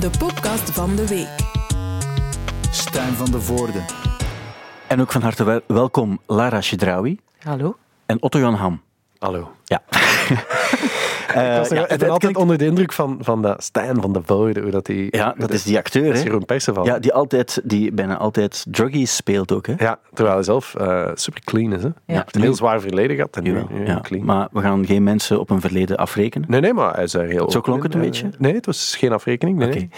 de podcast van de week. Stijn van de Voorde. En ook van harte wel- welkom Lara Chedraoui Hallo? en Otto Jan Ham. Hallo. Ja. ik was ja, er- ik het- ben altijd onder de indruk van, van dat Stijn van de Voorde, hoe dat die... Ja, dat is die acteur, Dat is hè? Jeroen Perceval. Ja, die, altijd, die bijna altijd druggies speelt ook, hè? Ja, terwijl hij zelf eh, super clean is. Hè. Hij heeft een heel zwaar verleden gehad en nu, Jawel, nu ja. clean. Maar we gaan geen mensen op een verleden afrekenen. Nee, nee, maar hij is er heel... Zo klonk het een beetje? Nee, het was geen afrekening. Nee, Oké. nee.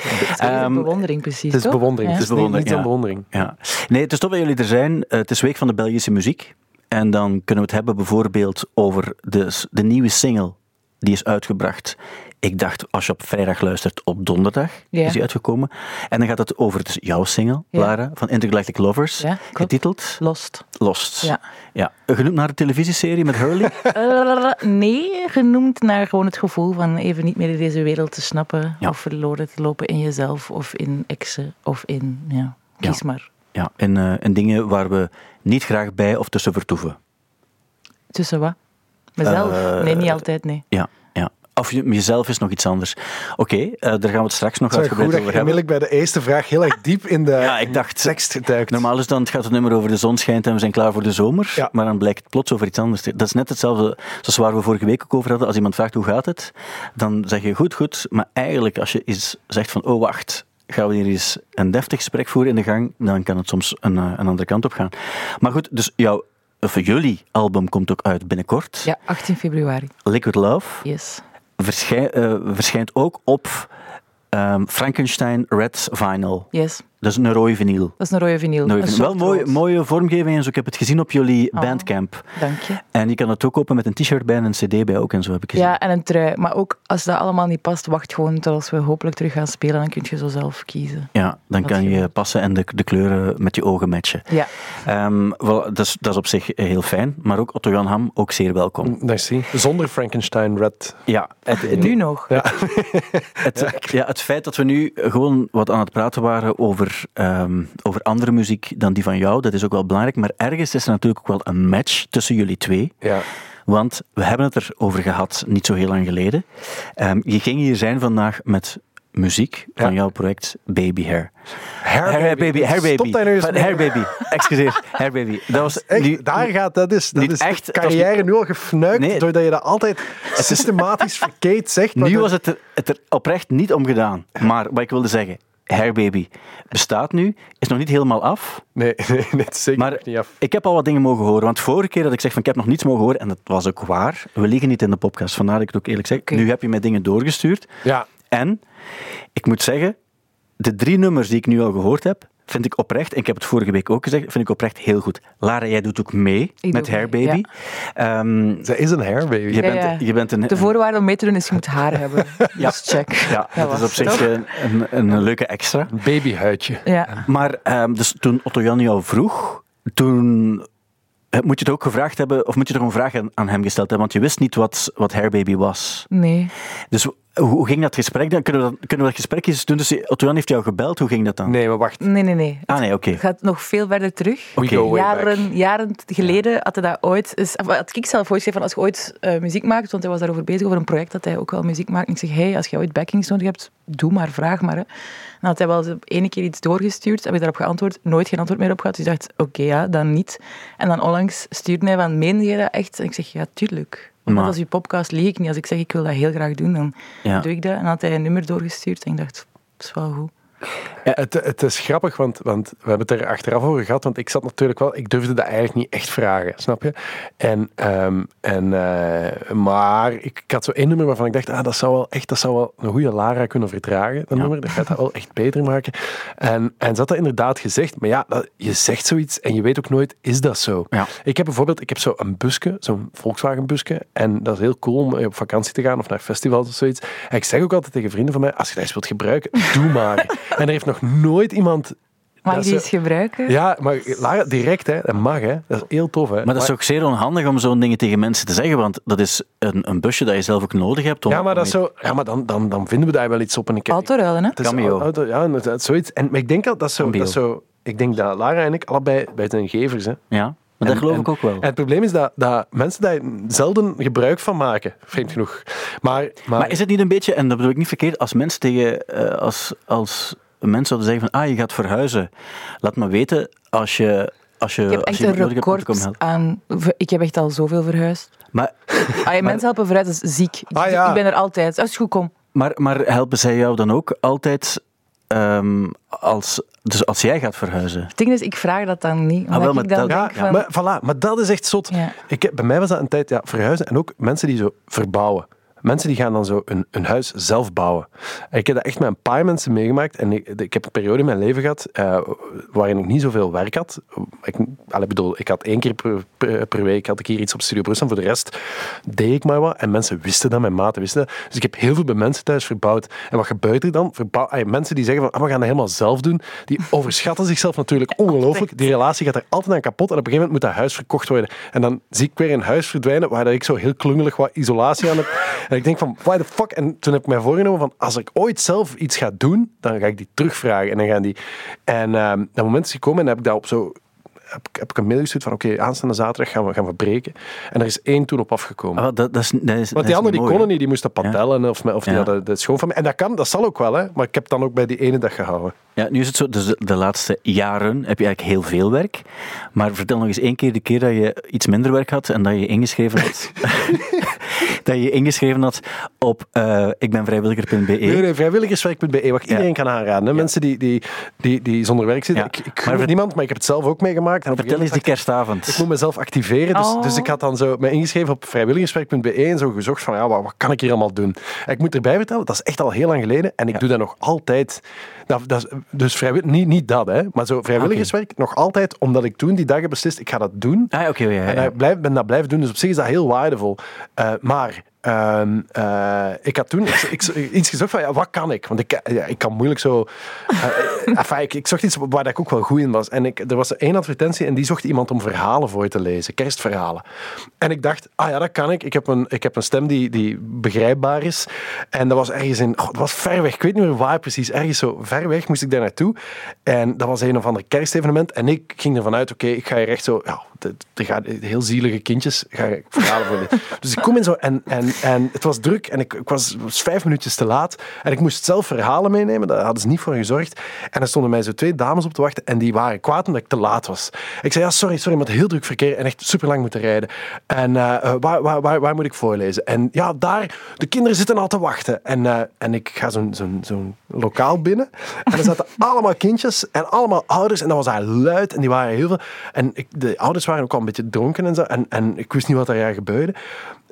Ehm, bewondering precies, Het is toch? bewondering. Ja. Het is niet, bewondering, ja. bewondering. Ja. Nee, het is tof dat jullie er zijn. Eh, Het is Week van de Belgische Muziek. En dan kunnen we het hebben bijvoorbeeld over de, de nieuwe single die is uitgebracht. Ik dacht, als je op vrijdag luistert, op donderdag is die uitgekomen. En dan gaat het over dus jouw single. Lara, van Intergalactic Lovers, getiteld Lost. Lost. Ja. ja. Genoemd naar de televisieserie met Hurley. Eh, nee, genoemd naar gewoon het gevoel van even niet meer in deze wereld te snappen. Ja. Of verloren te lopen in jezelf of in exen of in, ja, kies Ja. maar. Ja, en, eh, en dingen waar we niet graag bij of tussen vertoeven. Tussen wat? Mezelf? Eh, nee, niet altijd, nee. Ja, ja. Of je, jezelf is nog iets anders. Oké, eh, daar gaan we het straks nog uitgebreid over hebben. onmiddellijk bij de eerste vraag heel erg diep in de Ja, ik dacht, tekst. Normaal is dan, het gaat het nummer over de zon schijnt en we zijn klaar voor de zomer. Ja. Maar dan blijkt het plots over iets anders. Dat is net hetzelfde zoals waar we vorige week ook over hadden. Als iemand vraagt hoe gaat het, dan zeg je goed, goed. Maar eigenlijk als je eens zegt van, oh wacht, gaan we hier eens een deftig gesprek voeren in de gang, dan kan het soms een, eh, een andere kant op gaan. Maar goed, dus jouw, of jullie album komt ook uit binnenkort. Ja, 18 februari. Liquid Love Yes. verschij- eh, verschijnt ook op ehm, Frankenstein Red Vinyl. Yes. Dat is een rode vinyl. Dat is een rode vinyl. Een wel mooi, mooie vormgeving en zo. Ik heb het gezien op jullie Oh. bandcamp. Dank je. En je kan het ook kopen met een t-shirt bij en een cd bij ook en zo heb ik gezien. Ja, en een trui. Maar ook als dat allemaal niet past, wacht gewoon tot als we hopelijk terug gaan spelen. Dan kun je zo zelf kiezen. Ja, dan Dat kan je passen en de, de kleuren met je ogen matchen. Ja. Ehm, wel, dat, is, dat is op zich heel fijn, maar ook Otto Jan Ham, ook zeer welkom. Merci. Zonder Frankenstein Red. Ja, het, Nu nog. Ja. het, ja, het feit dat we nu gewoon wat aan het praten waren over, ehm, over andere muziek dan die van jou, dat is ook wel belangrijk. Maar ergens is er natuurlijk ook wel een match tussen jullie twee. Ja. Want we hebben het erover gehad niet zo heel lang geleden. Ehm, je ging hier zijn vandaag met muziek van Ja. jouw project Baby Hair. Hair, Hair Baby, Hair Baby. Stop daar nu eens. Hair Baby. Excuseer, Hair Baby. Dat was Echt, daar gaat, dat is, dat is echt, was carrière nu al gefnuikt, Nee. doordat je dat altijd systematisch verkeerd zegt. Nu dat- was het er, het er oprecht niet om gedaan. Maar wat ik wilde zeggen, Hair Baby bestaat nu, is nog niet helemaal af. Nee, nee, zeker Maar niet af. ik heb al wat dingen mogen horen. Want vorige keer dat ik zeg van ik heb nog niets mogen horen, en dat was ook waar. We liggen niet in de podcast, vandaar dat ik het ook eerlijk zeg. Nu heb je mij dingen doorgestuurd. Ja, En ik moet zeggen, de drie nummers die ik nu al gehoord heb, vind ik oprecht, en ik heb het vorige week ook gezegd, vind ik oprecht heel goed. Lara, jij doet ook mee Ik met doe Hair mee, Baby. Ehm, zij is een hair baby. je, Ja, bent, ja. je bent een... De voorwaarde om mee te doen is je moet haar hebben. Ja. Dus check. ja, dat was is op zich een, een, een leuke extra. Een babyhuidje. Ja. Maar ehm, dus toen Otto Jan jou vroeg, toen eh, moet je het ook gevraagd hebben, of moet je toch een vraag aan, aan hem gesteld hebben, want je wist niet wat, wat Hair Baby was. Nee. Dus hoe, ging dat gesprek dan? Kunnen we dat, kunnen we dat gesprek eens doen? Dus Jan heeft jou gebeld, hoe ging dat dan? Nee, maar wacht. Nee, nee, nee. Ah nee, oké. Het gaat nog veel verder terug. Back. Jaren, jaren geleden had hij dat ooit... Had ik zelf ooit gezegd van als je ooit eh, muziek maakt, want hij was daarover bezig, over een project dat hij ook wel muziek maakt. En ik zeg, hey, als je ooit backings nodig hebt, doe maar, vraag maar. Hè. Dan had hij wel eens ene keer iets doorgestuurd, heb ik daarop geantwoord, nooit geen antwoord meer op gehad. Dus ik dacht, oké, ja, dan niet. En dan onlangs stuurde hij van, meen je dat echt? En ik zeg, ja, tuurlijk. Want Maar- als je podcast lieg ik niet. Als ik zeg, ik wil dat heel graag doen, dan Ja. doe ik dat. En had hij een nummer doorgestuurd en ik dacht, dat is wel goed. Het, het is grappig, want, want we hebben het er achteraf over gehad. Want ik zat natuurlijk wel, ik durfde dat eigenlijk niet echt vragen, snap je? En, ehm, en, eh, maar ik, ik had zo één nummer waarvan ik dacht, ah, dat zou wel echt, dat zou wel een goede Lara kunnen verdragen. Dat nummer, dat gaat dat wel echt beter maken. En, en ze had dat inderdaad gezegd, maar ja, dat, je zegt zoiets en je weet ook nooit, is dat zo? Ja. Ik heb bijvoorbeeld, ik heb zo een busje, zo'n Volkswagen busje. En dat is heel cool om op vakantie te gaan of naar festivals of zoiets. En ik zeg ook altijd tegen vrienden van mij, als je dat eens wilt gebruiken, doe maar. en er heeft nog nooit iemand... Mag die eens gebruiken? Ja, maar Lara, direct, hè. Dat mag, hè. Dat is heel tof, hè. Maar dat is ook zeer onhandig om zo'n dingen tegen mensen te zeggen, want dat is een, een busje dat je zelf ook nodig hebt. Om, Ja, maar, dat om- zo, ja, maar dan, dan, dan vinden we daar wel iets op. En ik, Autoruilen, hè? het is Cameo. auto- ja, inderdaad, zoiets. En, maar ik denk dat dat zo, Cambio. dat zo... Ik denk dat Lara en ik allebei bij zijn gevers, hè. Ja. Maar dat geloof en- ik ook wel. En het probleem is dat, dat mensen daar zelden gebruik van maken, vreemd genoeg. Maar, maar, Maar is het niet een beetje, en dat bedoel ik niet verkeerd, als mensen tegen, eh, als, als mensen zouden zeggen van, ah, je gaat verhuizen, laat me weten als je, als je, Ik heb als echt je een iemand nodig hebt om te record aan... Ik heb echt al zoveel verhuisd. Maar, Ah, je mensen helpen verhuizen, dat is ziek. Ik, Ah, ja. ik ben er altijd. Als het goed komt. maar, maar helpen zij jou dan ook altijd ehm, als, dus als jij gaat verhuizen? Het ding is, ik vraag dat dan niet. Omdat Ah, wel, maar ik dan dat- denk ja, van... maar, voilà, maar dat is echt zot. Ja. Ik, heb- bij mij was dat een tijd ja, verhuizen en ook mensen die zo verbouwen. Mensen die gaan dan zo een, huis zelf bouwen. En ik heb dat echt met een paar mensen meegemaakt. En ik, ik heb een periode in mijn leven gehad eh, waarin ik niet zoveel werk had. Ik, allee, bedoel, ik had één keer per, week had ik hier iets op Studio Brussel. Voor de rest deed ik maar wat. En mensen wisten dat, mijn maten wisten. Dus ik heb heel veel bij mensen thuis verbouwd. En wat gebeurt er dan? Mensen die zeggen van, ah, we gaan dat helemaal zelf doen. Die overschatten zichzelf natuurlijk ongelooflijk. Die relatie gaat er altijd aan kapot. En op een gegeven moment moet dat huis verkocht worden. En dan zie ik weer een huis verdwijnen waar ik zo heel klungelig wat isolatie aan heb. En ik denk van, why the fuck? En toen heb ik mij voorgenomen van, als ik ooit zelf iets ga doen, dan ga ik die terugvragen. En dan gaan die... En ehm, dat moment is gekomen en heb ik dat op zo... Heb, ik- heb ik een mail gestuurd van, oké, aanstaande zaterdag gaan we, gaan we breken. En er is één toen op afgekomen. Ah, dat, dat is, dat is, Want die anderen die konden niet, die moesten patellen of, of die Ja. hadden de schoonfamilie. En dat kan, dat zal ook wel, hè. Maar ik heb dan ook bij die ene dag gehouden. Ja, nu is het zo, dus de, de laatste jaren heb je eigenlijk heel veel werk. Maar vertel nog eens één keer de keer dat je iets minder werk had en dat je ingeschreven had. dat je ingeschreven had op eh ikbenvrijwilliger.be. Nee, nee, vrijwilligerswerk.be, wat iedereen kan aanraden. Hè. Mensen die, die, die, die zonder werk zitten. Ja. Ik, ik Maar ver- niemand, maar ik heb het zelf ook meegemaakt. En Vertel eens die kerstavond. ik, ik moet mezelf activeren. Dus, Oh. dus ik had dan zo me ingeschreven op vrijwilligerswerk.be en zo gezocht van ja, wat, wat kan ik hier allemaal doen? En ik moet erbij vertellen, dat is echt al heel lang geleden en ik doe dat nog altijd. Dat, dus vrijwillig, niet, niet dat, hè, maar zo vrijwilligerswerk nog altijd, omdat ik toen die dag heb beslist, ik ga dat doen. Ah, ja, ja, En ik blijf, ben dat blijven doen, dus op zich is dat heel waardevol. Eh, maar ehm, eh, ik had toen ik, iets gezocht van, ja, wat kan ik? Want ik, ja, ik kan moeilijk zo... eh, enfin, ik, zocht iets waar ik ook wel goed in was. En ik, er was één advertentie en die zocht iemand om verhalen voor te lezen, kerstverhalen. En ik dacht, ah ja, dat kan ik. Ik heb een, ik heb een stem die, die begrijpbaar is. En dat was ergens in... Dat was ver weg. Ik weet niet meer waar precies. Ergens zo ver weg moest ik daar naartoe. En dat was een of ander kerstevenement. En ik ging ervan uit, oké, ik ga hier echt zo... Ja, er gaan heel zielige kindjes ga ik verhalen voor lezen. Dus ik kom in zo... En, en, en het was druk en ik, ik was, was vijf minuutjes te laat. En ik moest zelf verhalen meenemen. Daar hadden ze niet voor gezorgd. En er stonden mij zo twee dames op te wachten. En die waren kwaad omdat ik te laat was. Ik zei, ja, sorry, sorry, maar het heel druk verkeer. En echt super lang moeten rijden. En eh, eh, waar, waar, waar, waar moet ik voorlezen? En ja, daar, de kinderen zitten al te wachten. En, eh, en ik ga zo'n zo'n zo'n lokaal binnen. En er zaten allemaal kindjes en allemaal ouders. En dat was daar luid en die waren heel veel. En ik, de ouders waren ook al een beetje dronken en zo. En, en ik wist niet wat daar gebeurde.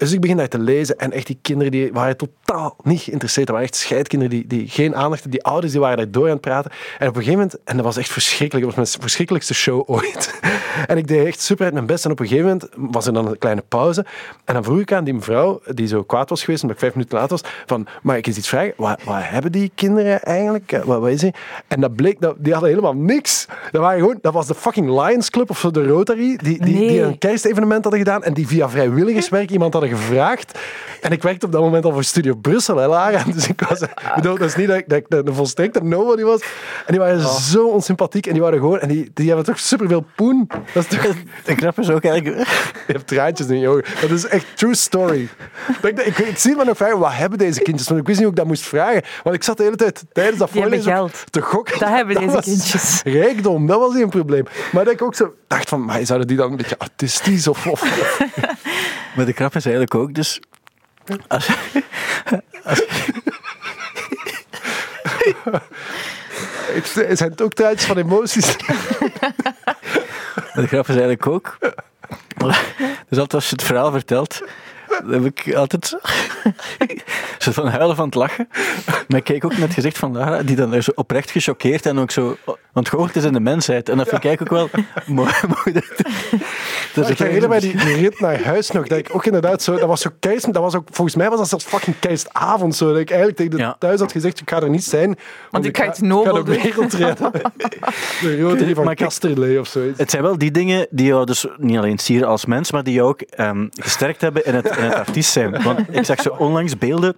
Dus ik begin daar te lezen en echt die kinderen die waren totaal niet geïnteresseerd. Dat waren echt scheidkinderen die, die geen aandacht. Die ouders die waren daar door aan het praten. En op een gegeven moment, en dat was echt verschrikkelijk, dat was mijn verschrikkelijkste show ooit. En ik deed echt super uit mijn best. En op een gegeven moment was er dan een kleine pauze. En dan vroeg ik aan die mevrouw, die zo kwaad was geweest omdat ik vijf minuten laat was, van, mag ik eens iets vragen? Wat, wat hebben die kinderen eigenlijk? Eh, Wat, wat is die? En dat bleek, dat, die hadden helemaal niks. Dat, waren gewoon, dat was de fucking Lions Club of de Rotary, die, die Nee. een kerstevenement hadden gedaan en die via vrijwilligerswerk iemand hadden gevraagd. En ik werkte op dat moment al voor Studio Brussel, hè, Lara. Dus ik was, ik bedoel, dat is niet dat ik, dat ik een volstrekte nobody was. En die waren zo onsympathiek en die waren gewoon, en die, die hebben toch superveel poen. Dat is toch, De grap is ook eigenlijk... je hebt traantjes in je ogen. Dat is echt true story. Ik, ik, ik zie me nog vragen, wat hebben deze kindjes? Want ik wist niet hoe ik dat moest vragen. Want ik zat de hele tijd tijdens dat voorlezen te gokken. Dat hebben deze kindjes. Rijkdom, dat was niet een probleem. Maar dat ik ook zo dacht van, maar zouden die dan een beetje artistisch of... of Maar de grap is eigenlijk ook, dus... Als, als, het zijn ook traantjes van emoties? de grap is eigenlijk ook... Dus altijd als je het verhaal vertelt, dan heb ik altijd zo van huilen van het lachen. Maar ik kijk ook naar het gezicht van Lara, die dan zo oprecht gechoqueerd en ook zo ontgoocheld is in de mensheid. En dat vind ik eigenlijk ook wel mooi. mooi dat, dat ik herinner mij die, die rit naar huis nog. Dat ik ook inderdaad zo... Dat was zo kerst... Dat was ook, volgens mij was dat zelfs fucking kerstavond. Zo, dat ik eigenlijk tegen de Ja. thuis had gezegd, ik ga er niet zijn. Want, ik ga iets ik nobel ga de wereld redden. De Rotary van kijk- Kasterlee of zoiets. Het zijn wel die dingen die jou dus niet alleen sieren als mens, maar die jou ook ehm, gesterkt hebben in het, in het artiest zijn. Want ik zag zo onlangs beelden,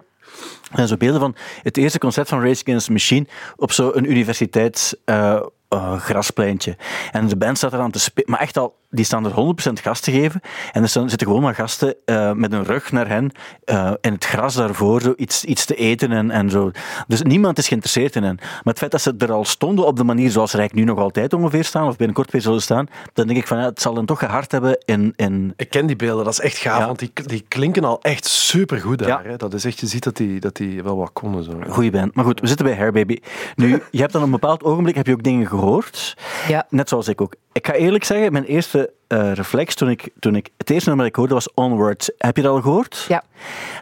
en zo beelden van het eerste concert van Race Against the Machine op zo'n universiteits... eh, eh, graspleintje. En de band staat eraan te spelen, maar echt al die staan er 100% gas te geven. En er zitten gewoon maar gasten eh, met een rug naar hen eh, in het gras daarvoor zo iets, iets te eten en, en zo. Dus niemand is geïnteresseerd in hen. Maar het feit dat ze er al stonden op de manier zoals eigenlijk nu nog altijd ongeveer staan, of binnenkort weer zullen staan, dan denk ik van ja, het zal dan toch gehard hebben in, in Ik ken die beelden, dat is echt gaaf, Ja. want die, die klinken al echt supergoed daar. Ja. Hè? Dat is echt, je ziet dat die, dat die wel wat konden. Zo. goede band. Maar goed, we zitten bij Hair Baby. Nu, je hebt dan op een bepaald ogenblik heb je ook dingen gehoord. Ja. Net zoals ik ook. Ik ga eerlijk zeggen, mijn eerste eh, reflex toen ik, toen ik... Het eerste nummer dat ik hoorde was Onward. Heb je dat al gehoord? Ja.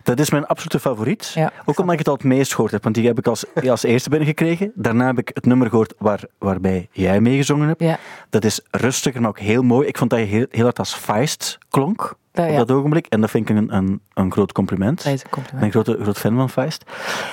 Dat is mijn absolute favoriet. Ja, ook omdat ik het al het meest gehoord heb. Want die heb ik als, als eerste binnengekregen. Daarna heb ik het nummer gehoord waar, waarbij jij meegezongen hebt. Ja. Dat is rustiger, maar ook heel mooi. Ik vond dat je heel, heel hard als Feist klonk Dat, op dat ogenblik. En dat vind ik een, een, een groot compliment. Dat is een Ik ben een grote, groot fan van Feist.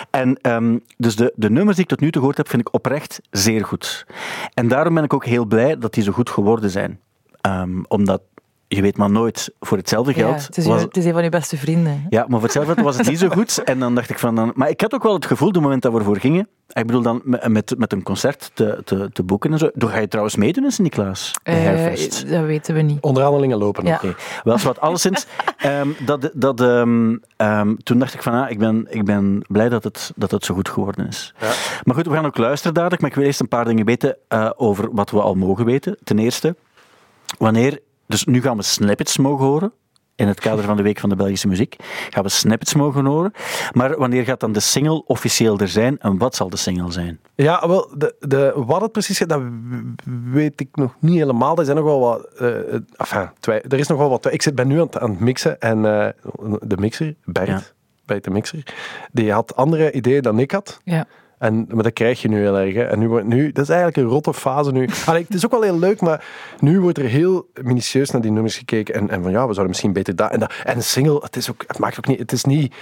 En ehm, dus de, de nummers die ik tot nu toe gehoord heb, vind ik oprecht zeer goed. En daarom ben ik ook heel blij dat die zo goed geworden zijn. Ehm, omdat, je weet maar nooit, voor hetzelfde Ja, geld... het, is, was- je- het is een van je beste vrienden. ja, maar voor hetzelfde geld was het niet zo goed. En dan dacht ik van... Dan, maar ik had ook wel het gevoel, op het moment dat we ervoor gingen... Ik bedoel dan met, met, met een concert te, te, te boeken en zo. Doe ga je trouwens meedoen in Sint-Niklaas? Eh, dat weten we niet. Onderhandelingen lopen nog. Ja. Oké, wel eens wat. Alleszins, ehm, dat, dat, ehm, ehm, toen dacht ik van, ah, ik, ben, ik ben blij dat het, dat het zo goed geworden is. Ja. Maar goed, we gaan ook luisteren dadelijk, maar ik wil eerst een paar dingen weten eh, over wat we al mogen weten. Ten eerste, wanneer... Dus nu gaan we snippets mogen horen. In het kader van de Week van de Belgische Muziek gaan we snippets mogen horen. Maar wanneer gaat dan de single officieel er zijn en wat zal de single zijn? Ja, wel, de, de, wat het precies is, dat weet ik nog niet helemaal. Er zijn nog wel wat... eh, enfin, er is nog wel wat... Ik zit, ben nu aan het, aan het mixen en eh, de mixer, Bert, Ja. Bert de mixer, die had andere ideeën dan ik had. Ja. En, maar dat krijg je nu heel erg. Hè. En nu, wordt- nu, dat is eigenlijk een rotte fase nu. Allee, het is ook wel heel leuk, maar nu wordt er heel minutieus naar die nummers gekeken. En, en van ja, we zouden misschien beter dat en dat. En een single, het, is ook, het maakt ook niet... Het is niet...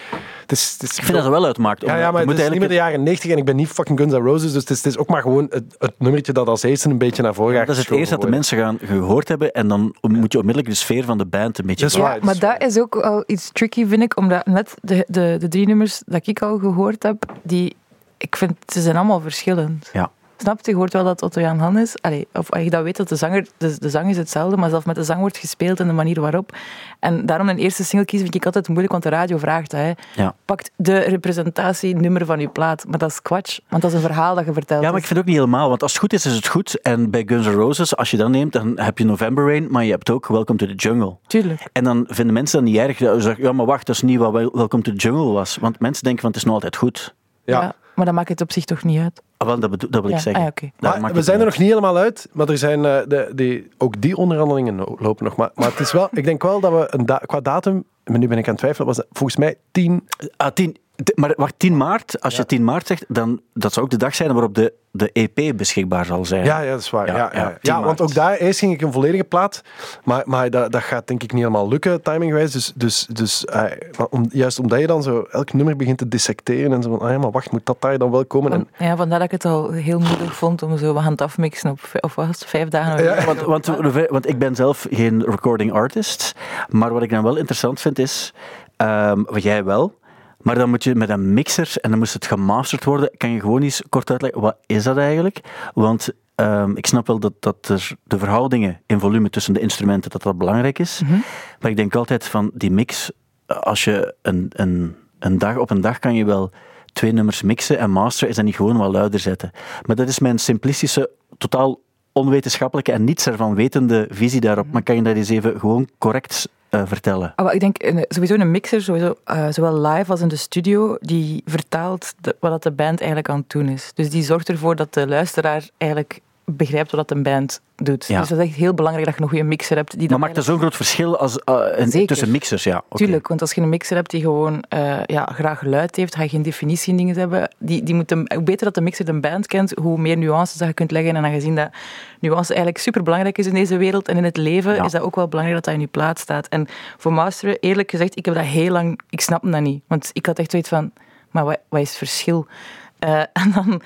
Het is, het is Ik vind dat het wel uitmaakt. ja, ja, maar het moet is niet meer de eigenlijk- jaren 90 en ik ben niet fucking Guns N' Roses, dus het is, het is ook maar gewoon het, het nummertje dat als eerste een beetje naar voren gaat Dat is het eerste dat de mensen gaan gehoord hebben en dan moet je onmiddellijk de sfeer van de band een beetje... Dat waar. Ja, maar dat is ook al iets tricky, vind ik, omdat net de, de, de drie nummers dat ik al gehoord heb, die, ik vind, ze zijn allemaal verschillend. Ja. Snap je? Je hoort wel dat Otto Jan Han is. Allee, of als je dat weet, dat de, zanger, de, de zang is hetzelfde, maar zelfs met de zang wordt gespeeld en de manier waarop. En daarom een eerste single kiezen vind ik altijd moeilijk, want de radio vraagt dat. Hè. Ja. Pakt de representatienummer van je plaat. Maar dat is kwatsch, want dat is een verhaal dat je vertelt. Ja, maar ik vind het ook niet helemaal, want als het goed is, is het goed. En bij Guns N' Roses, als je dat neemt, dan heb je November Rain, maar je hebt ook Welcome to the Jungle. Tuurlijk. En dan vinden mensen dat niet erg. Dat ze zeggen, ja, maar wacht, dat is niet wat Wel- Welcome to the Jungle was. Want mensen denken van, het is nog altijd goed. Ja. Maar dat maakt het op zich toch niet uit. Ah, wel, dat, bedo- dat wil ik Ja, zeggen. ah, Maar we zijn er nog niet helemaal uit, maar er zijn eh, de, die, ook die onderhandelingen lo- lopen nog. Maar, maar het is wel, ik denk wel dat we een da- qua datum, maar nu ben ik aan het twijfelen, was volgens mij 10 uit. Ah, 10, t- maar wacht, 10 maart, als je 10 maart zegt, dan dat zou ook de dag zijn waarop de, de EP beschikbaar zal zijn. Ja, ja, dat is waar. Ja, Ja, ja, ja, ja, 10 want ook daar, eerst ging ik een volledige plaat, maar, maar dat, dat gaat denk ik niet helemaal lukken, timingwijs. Dus, dus, dus eh, om, juist omdat je dan zo elk nummer begint te dissecteren en zo van, ah ja, maar wacht, moet dat daar dan wel komen? En, ja, vandaar dat ik het al heel moeilijk vond om zo wat hand afmixen op, of was het, vijf dagen. Ja. Want, want, want ik ben zelf geen recording artist, maar wat ik dan wel interessant vind is, ehm, wat jij wel, maar dan moet je met een mixer en dan moest het gemasterd worden. Kan je gewoon eens kort uitleggen, wat is dat eigenlijk? Want ehm, ik snap wel dat, dat er de verhoudingen in volume tussen de instrumenten, dat dat belangrijk is. Maar ik denk altijd van die mix, als je een, een, een dag op een dag kan je wel twee nummers mixen en masteren, is dat niet gewoon wat luider zetten. Maar dat is mijn simplistische, totaal onwetenschappelijke en niets ervan wetende visie daarop. Maar kan je dat eens even gewoon correct eh, vertellen? Ah, ik denk sowieso een mixer, sowieso, eh, zowel live als in de studio, die vertaalt de- wat de band eigenlijk aan het doen is. Dus die zorgt ervoor dat de luisteraar eigenlijk begrijpt wat een band doet. Ja. Dus dat is echt heel belangrijk dat je een goede mixer hebt. Die Maar maakt er zo'n groot verschil als, eh, tussen mixers? Ja. Tuurlijk, want als je een mixer hebt die gewoon eh, ja, graag geluid heeft, ga je geen definitie in dingen hebben. Die, die moet hem, hoe beter dat de mixer de band kent, hoe meer nuances dat je kunt leggen. En dan gezien dat nuance eigenlijk super belangrijk is in deze wereld en in het leven, Ja. is dat ook wel belangrijk dat dat in je plaats staat. En voor masteren, eerlijk gezegd, ik heb dat heel lang, ik snap dat niet. Want ik had echt zoiets van, maar wat, wat is het verschil? Eh, en dan,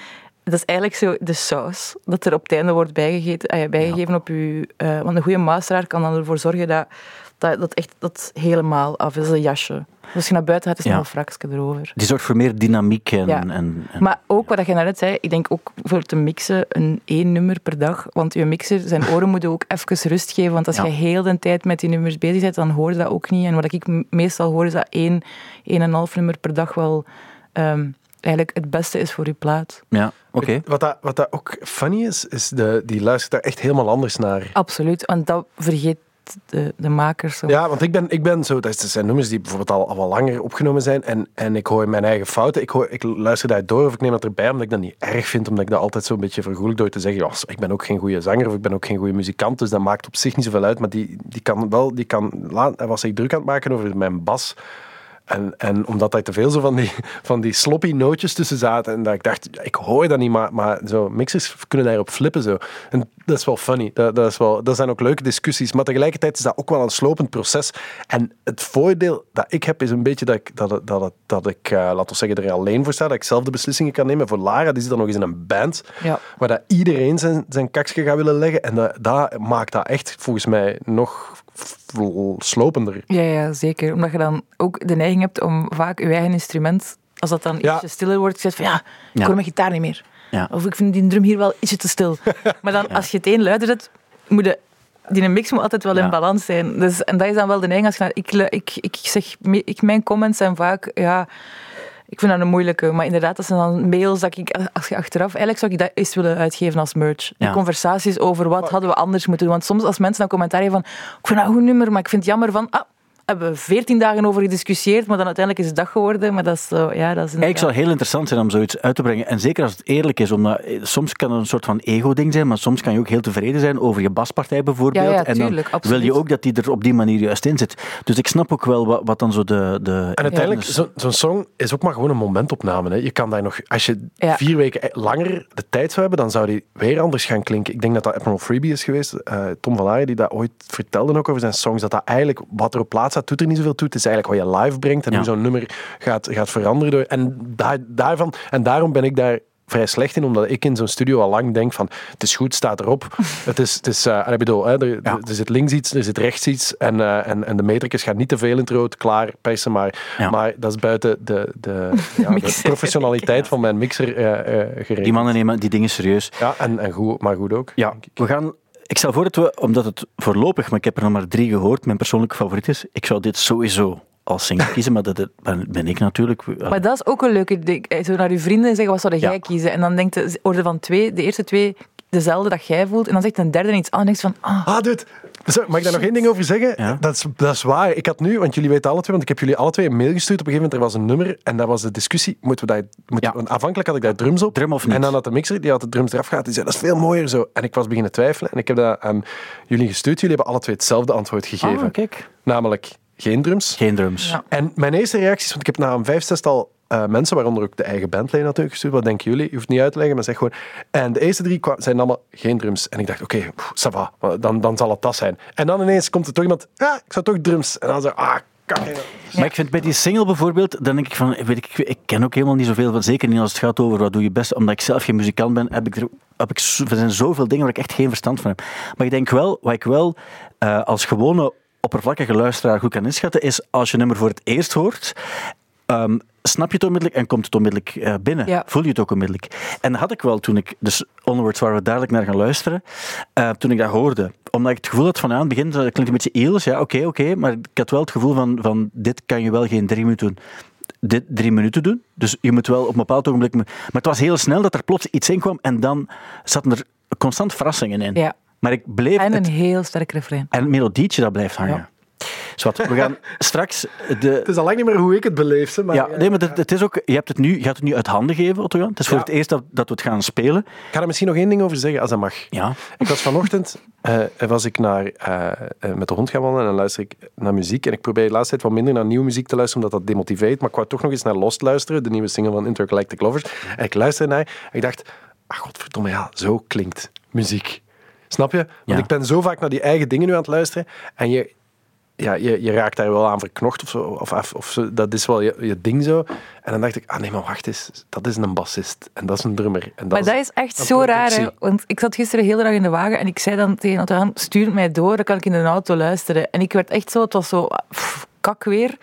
dat is eigenlijk zo de saus dat er op het einde wordt bijgegeten, eh, bijgegeven op je... eh, want een goede masteraar kan dan ervoor zorgen dat dat, dat echt dat helemaal af is, een jasje. Dus als je naar buiten gaat, is er Ja. nog een fraksje erover. Die zorgt voor meer dynamiek en... Ja. en, en- Maar ook wat je net zei, ik denk ook voor te mixen een één nummer per dag. Want je mixer, zijn oren moeten ook even rust geven. Want als Ja. je heel de tijd met die nummers bezig bent, dan hoor je dat ook niet. En wat ik meestal hoor, is dat één, één en een half nummer per dag wel ehm, eigenlijk het beste is voor je plaat. ja, oké. Wat, dat, wat dat ook funny is, is de, die luistert daar echt helemaal anders naar. Absoluut, want dat vergeet de, de makers. zo. Ja, want ik ben, ik ben zo, dat zijn nummers die bijvoorbeeld al, al wat langer opgenomen zijn en, en ik hoor mijn eigen fouten. Ik, hoor, ik luister daar door of ik neem dat erbij omdat ik dat niet erg vind, omdat ik dat altijd zo'n beetje vergoelijk door te zeggen, ja, ik ben ook geen goede zanger of ik ben ook geen goede muzikant, dus dat maakt op zich niet zoveel uit, maar die, die kan wel, die kan, laat, hij was zich druk aan het maken over mijn bas. En, en omdat daar te veel zo van die, van die sloppy nootjes tussen zaten. En dat ik dacht, ik hoor dat niet, maar, maar zo, mixers kunnen daarop flippen. Zo. En dat is wel funny. Dat, dat, is wel, dat zijn ook leuke discussies. Maar tegelijkertijd is dat ook wel een slopend proces. En het voordeel dat ik heb, is een beetje dat ik, dat, dat, dat ik eh, laten we zeggen, er alleen voor sta. Dat ik zelf de beslissingen kan nemen. Voor Lara, die zit dan nog eens in een band. Ja. Waar dat iedereen zijn, zijn kakje gaat willen leggen. En dat, dat maakt dat echt, volgens mij, nog slopender. Ja, ja, zeker. Omdat je dan ook de neiging hebt om vaak je eigen instrument, als dat dan Ja. ietsje stiller wordt, zegt van ja, ik Ja. hoor mijn gitaar niet meer. Ja. Of ik vind die drum hier wel ietsje te stil. Maar dan, als je het één luider zet, moet je, die mix moet altijd wel Ja. in balans zijn. Dus, en dat is dan wel de neiging. Als je, naar- ik, ik, ik zeg, ik, mijn comments zijn vaak, ja, ik vind dat een moeilijke. Maar inderdaad, dat zijn dan mails dat ik, als je achteraf, eigenlijk zou ik dat eens willen uitgeven als merch. Die Ja. conversaties over wat hadden we anders moeten doen. Want soms als mensen dan commentaar geven van, ik vind dat een goed nummer, maar ik vind het jammer van, ah, hebben we veertien dagen over gediscussieerd, maar dan uiteindelijk is het dag geworden. Maar dat is zo, ja, dat is Eigenlijk zou het heel interessant zijn om zoiets uit te brengen. En zeker als het eerlijk is, omdat eh, soms kan het een soort van ego-ding zijn, maar soms kan je ook heel tevreden zijn over je baspartij bijvoorbeeld. Ja, ja, en dan tuurlijk, wil absoluut. je ook dat die er op die manier juist in zit. Dus ik snap ook wel wat, wat dan zo de... de En uiteindelijk, zo- zo'n song is ook maar gewoon een momentopname. Hè. Je kan daar nog, als je Ja. vier weken langer de tijd zou hebben, dan zou die weer anders gaan klinken. Ik denk dat dat Admiral Freebie is geweest. eh, Tom van Aayen, die dat ooit vertelde ook over zijn songs, dat dat eigenlijk, wat er op plaats staat, doet er niet zoveel toe. Het is eigenlijk wat je live brengt en Ja. hoe zo'n nummer gaat, gaat veranderen. Door, en, daar, daarvan, en daarom ben ik daar vrij slecht in, omdat ik in zo'n studio al lang denk van, het is goed, staat erop. het is, het is eh, en ik bedoel, hè, er, Ja. er zit links iets, er zit rechts iets, en, eh, en, en de metricus gaat niet te veel in het rood, klaar, persen, maar, Ja. maar dat is buiten de, de, ja, de professionaliteit van mijn mixer gerekend. Die mannen nemen die dingen serieus. Ja, en, en goed, maar goed ook. Ja, we gaan... Ik stel voor dat we, omdat het voorlopig, maar ik heb er nog maar drie gehoord, mijn persoonlijke favoriet is, ik zou dit sowieso als single kiezen, maar dat ben, ik natuurlijk. Maar dat is ook een leuke ding. Zo naar je vrienden zeggen, wat zou jij Ja. kiezen? En dan denkt de orde van twee, de eerste twee dezelfde dat jij voelt. En dan zegt een derde iets anders. En denkt van, ah, Ah, dude. Zo, mag ik daar nog één ding over zeggen? Ja. Dat, is, dat is waar. Ik had nu, want jullie weten alle twee, want ik heb jullie alle twee een mail gestuurd. Op een gegeven moment er was een nummer en dat was de discussie. Moeten we daar, moeten, Ja. want aanvankelijk had ik daar drums op. Drum of niet? En dan had de mixer, die had de drums eraf gehad, die zei dat is veel mooier zo. En ik was beginnen twijfelen en ik heb dat aan jullie gestuurd. Jullie hebben alle twee hetzelfde antwoord gegeven. Ah, kijk. Namelijk geen drums. Geen drums. Ja. En mijn eerste reacties, want ik heb na een vijf, zestal eh, mensen, waaronder ook de eigen bandleden natuurlijk gestuurd. Wat denken jullie? Je hoeft niet uit te leggen, maar zeg gewoon. En de eerste drie zijn allemaal geen drums. En ik dacht, oké, pff, ça va, dan, dan zal het dat zijn. En dan ineens komt er toch iemand, ja, ik zou toch drums. En dan zo, ah, kak. Maar ik vind bij die single bijvoorbeeld, dan denk ik van, weet ik, ik ken ook helemaal niet zoveel van, zeker niet als het gaat over wat doe je best, omdat ik zelf geen muzikant ben, heb ik er, heb ik, er zijn zoveel dingen waar ik echt geen verstand van heb. Maar ik denk wel, wat ik wel eh, als gewone oppervlakkige luisteraar goed kan inschatten, is als je een nummer voor het eerst hoort, ehm, snap je het onmiddellijk en komt het onmiddellijk eh, binnen. Ja. Voel je het ook onmiddellijk. En dat had ik wel toen ik, dus Onwards, waar we dadelijk naar gaan luisteren, eh, toen ik dat hoorde. Omdat ik het gevoel had van, aan het begin, dat klinkt een beetje eels, ja, oké, oké, maar ik had wel het gevoel van, van, dit kan je wel geen drie minuten doen. Dit drie minuten doen. Dus je moet wel op een bepaald ogenblik... Maar het was heel snel dat er plots iets in kwam en dan zaten er constant verrassingen in. ja. Maar ik bleef... En een het, heel sterk refrein. en het melodietje dat blijft hangen. Ja. Zwat, we gaan straks de, Het is al lang niet meer hoe ik het beleef. hè, Maar, ja, nee, maar het, het is ook, je, hebt het nu, je gaat het nu uit handen geven, Otto Jan. Het is voor Ja. het eerst dat, dat we het gaan spelen. Ik ga er misschien nog één ding over zeggen, als dat mag. Ja. Ik was vanochtend eh, was ik naar, eh, eh, met de hond gaan wandelen en dan luister ik naar muziek. En ik probeer de laatste tijd wat minder naar nieuwe muziek te luisteren, omdat dat demotiveert. Maar ik wou toch nog eens naar Lost luisteren, de nieuwe single van Intergalactic Lovers. En ik luisterde naar en ik dacht, ah godverdomme, ja, zo klinkt muziek. Snap je? Want Ja. ik ben zo vaak naar die eigen dingen nu aan het luisteren en je, ja, je, je raakt daar wel aan verknocht of zo. Of, of, of zo, dat is wel je, je ding zo. En dan dacht ik, ah nee, maar wacht eens. Dat is een bassist en dat is een drummer. En dat Maar is, dat is echt zo raar, hè? want ik zat gisteren heel de dag in de wagen en ik zei dan tegen Otto, stuur het mij door, dan kan ik in de auto luisteren. En ik werd echt zo, het was zo pff, kak weer.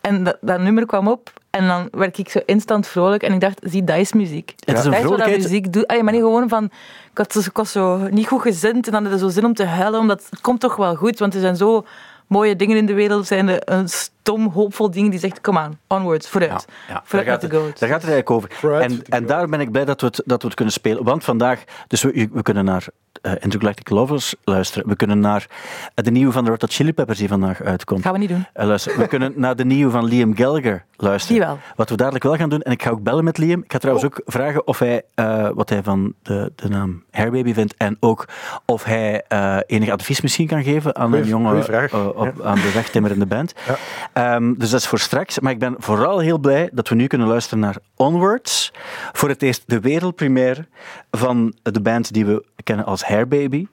En dat, dat nummer kwam op en dan werd ik zo instant vrolijk en ik dacht, zie, dat is muziek. Het is een dat is wat muziek doet. Allee, maar niet gewoon van, ik had, ik was zo niet goed gezind en dan had ik zo zin om te huilen, omdat het komt toch wel goed, want er zijn zo mooie dingen in de wereld, zijn een stom, hoopvol ding die zegt, kom aan, onwards, vooruit. Ja, daar, vooruit met de goat. daar gaat het eigenlijk over. En, en daar ben ik blij dat we het, dat we het kunnen spelen. Want vandaag, dus we, we kunnen naar eh Intergalactic Lovers luisteren. We kunnen naar eh, de nieuwe van de Red Hot Chili Peppers die vandaag uitkomt. Gaan we niet doen. Eh, luisteren. We kunnen naar de nieuwe van Liam Gallagher luisteren. Die wel. Wat we dadelijk wel gaan doen, en ik ga ook bellen met Liam. Ik ga trouwens Oh. ook vragen of hij, eh, wat hij van de, de naam Hairbaby vindt. En ook of hij eh, enig advies misschien kan geven aan Goeie- een jongen op, aan de wegtimmerende band. Ja. Ehm, dus dat is voor straks. Maar ik ben vooral heel blij dat we nu kunnen luisteren naar Onwards. Voor het eerst de wereldpremière van de band die we kennen als Hairbaby.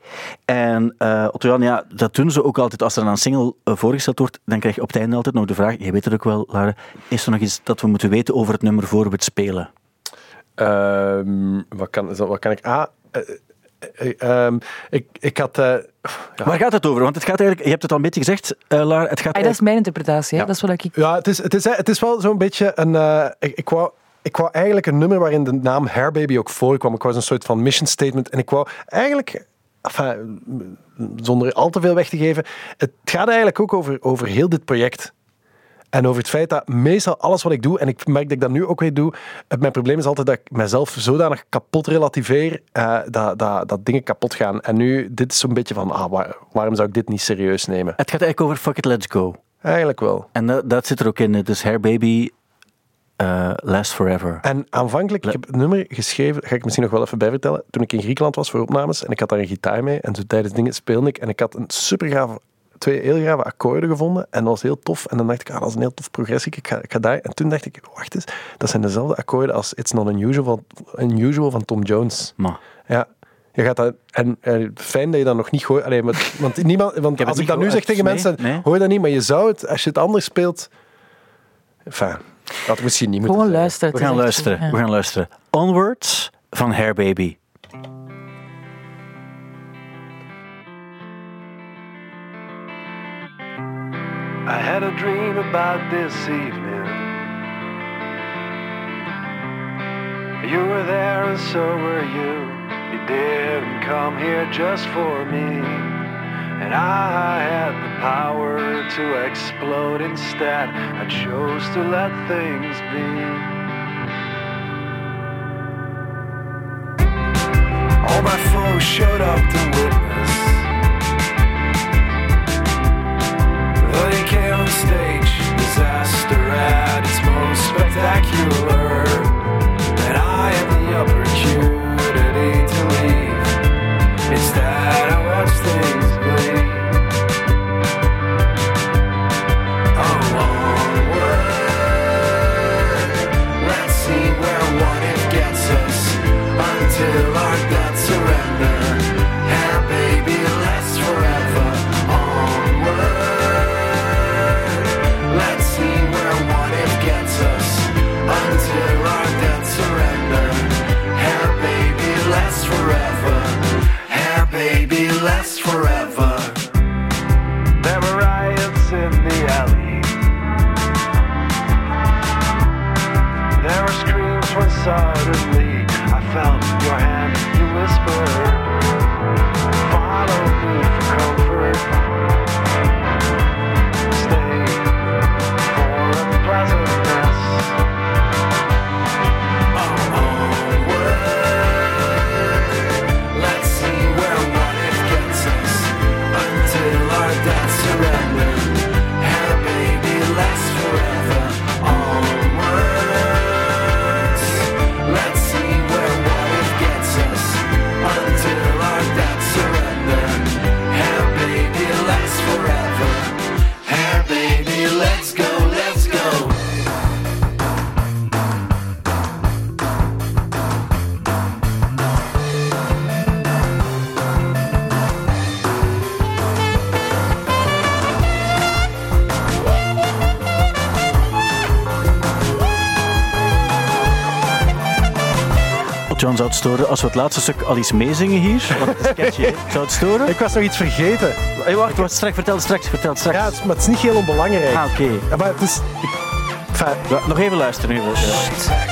En eh Otto-Jan, ja, dat doen ze ook altijd. Als er een single eh, voorgesteld wordt, dan krijg je op het einde altijd nog de vraag, je weet het ook wel, Lara, is er nog iets dat we moeten weten over het nummer voor we het spelen? Ehm, wat, kan, wat kan ik... Ah, eh, ehm, ik, ik had... ja. Waar gaat het over? Want het gaat eigenlijk, je hebt het al een beetje gezegd, eh, Lara, het gaat dat is mijn interpretatie, hè? Ja. dat is wat ik... Ja, het is, het is, het is wel zo'n beetje een. eh, ik, ik, wou, ik wou eigenlijk een nummer waarin de naam Hairbaby ook voorkwam. Ik wou een soort van mission statement. En ik wou eigenlijk. Enfin, zonder al te veel weg te geven. Het gaat eigenlijk ook over, over heel dit project. En over het feit dat meestal alles wat ik doe, en ik merk dat ik dat nu ook weer doe, mijn probleem is altijd dat ik mezelf zodanig kapot relativeer eh, dat, dat, dat dingen kapot gaan. En nu, dit is zo'n beetje van, ah, waar- waarom zou ik dit niet serieus nemen? Het gaat eigenlijk over Fuck It, Let's Go. Eigenlijk wel. En dat, dat zit er ook in. Het is Hairbaby eh Last Forever. En aanvankelijk, ik heb het nummer geschreven, ga ik misschien nog wel even bij vertellen, toen ik in Griekenland was voor opnames en ik had daar een gitaar mee en zo tijdens dingen speelde ik en ik had een super gave, twee heel grave akkoorden gevonden en dat was heel tof en dan dacht ik, ah, dat is een heel tof progressie, ik ga, ik ga daar. En toen dacht ik, wacht eens, dat zijn dezelfde akkoorden als It's Not Unusual, unusual van Tom Jones. Maar Ja. Je gaat dat, en eh, fijn dat je dat nog niet. Allee, maar, want niemand, want als ik dat nu zeg tegen Nee, mensen, nee. hoor je dat niet, maar je zou het, als je het anders speelt. Enfin, dat had misschien niet moeten Gewoon luisteren. we het gaan luisteren. ja. We gaan luisteren. Onwards van Hairbaby. I had a dream about this evening. You were there and so were you. You didn't come here just for me. And I had the power to explode instead. I chose to let things be. All my foes showed up to witness. Stage, disaster at its most spectacular. Zou het storen als we het laatste stuk al iets meezingen hier? Want het is catchy, hè? Zou het storen? Ik was nog iets vergeten. Hey, wacht, wacht, straks, vertel straks, vertel straks. Ja, het is, maar het is niet heel onbelangrijk. Ah, oké. Maar het is... Enfin, Ja, Nog even luisteren. Even.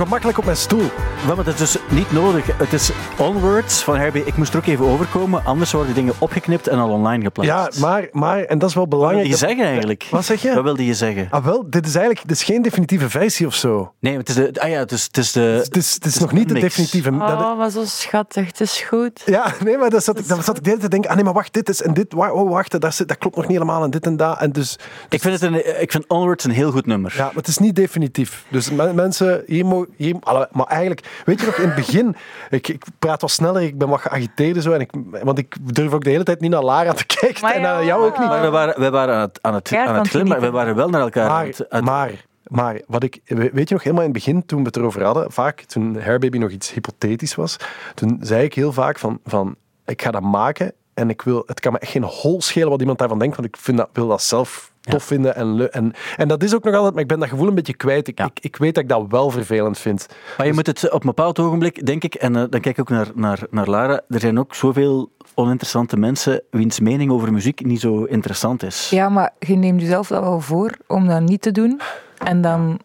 Ongemakkelijk op mijn stoel. Wel, maar het is dus niet nodig. Het is onwards van Herbie. Ik moest er ook even overkomen, anders worden dingen opgeknipt en al online geplaatst. Ja, maar, maar, en dat is wel Wat belangrijk... wilde je zeggen eigenlijk? Wat zeg je? Wat wilde je zeggen? Ah, wel, dit is eigenlijk dit is geen definitieve versie of zo. Nee, het is de... Ah ja, het is, het is de... Het is, het is nog niet de definitieve... dat- Oh, maar zo schattig, het is goed. ja, nee, maar dat zat, ik, dan zat ik de hele tijd te denken, ah nee, maar wacht, dit is en dit, oh, wacht, dat, zit- dat klopt nog niet helemaal en dit en dat. En dus, Ik vind, het een, ik vind Onwards een heel goed nummer. ja, maar het is niet definitief. Dus me- mensen, hier mogen, hier, maar eigenlijk, weet je nog, in het begin, ik, ik praat wat sneller, ik ben wat geagiteerd en zo, en ik, want ik durf ook de hele tijd niet naar Lara te kijken Maar en naar jou ook niet. Maar we waren, we waren aan het, aan het, aan het. We waren wel naar elkaar aan Maar, het... aan- maar, maar wat ik, weet je nog, helemaal in het begin, toen we het erover hadden, vaak, toen Hairbaby nog iets hypothetisch was, toen zei ik heel vaak van, van ik ga dat maken en ik wil, het kan me echt geen hol schelen wat iemand daarvan denkt, want ik vind dat, wil dat zelf tof vinden. En, en, en dat is ook nog altijd, maar ik ben dat gevoel een beetje kwijt. Ik, Ja. ik, ik weet dat ik dat wel vervelend vind. Maar je moet het op een bepaald ogenblik, denk ik, en eh, dan kijk ik ook naar, naar, naar Lara, er zijn ook zoveel oninteressante mensen wiens mening over muziek niet zo interessant is. Ja, maar je neemt jezelf dat wel voor om dat niet te doen. En dan,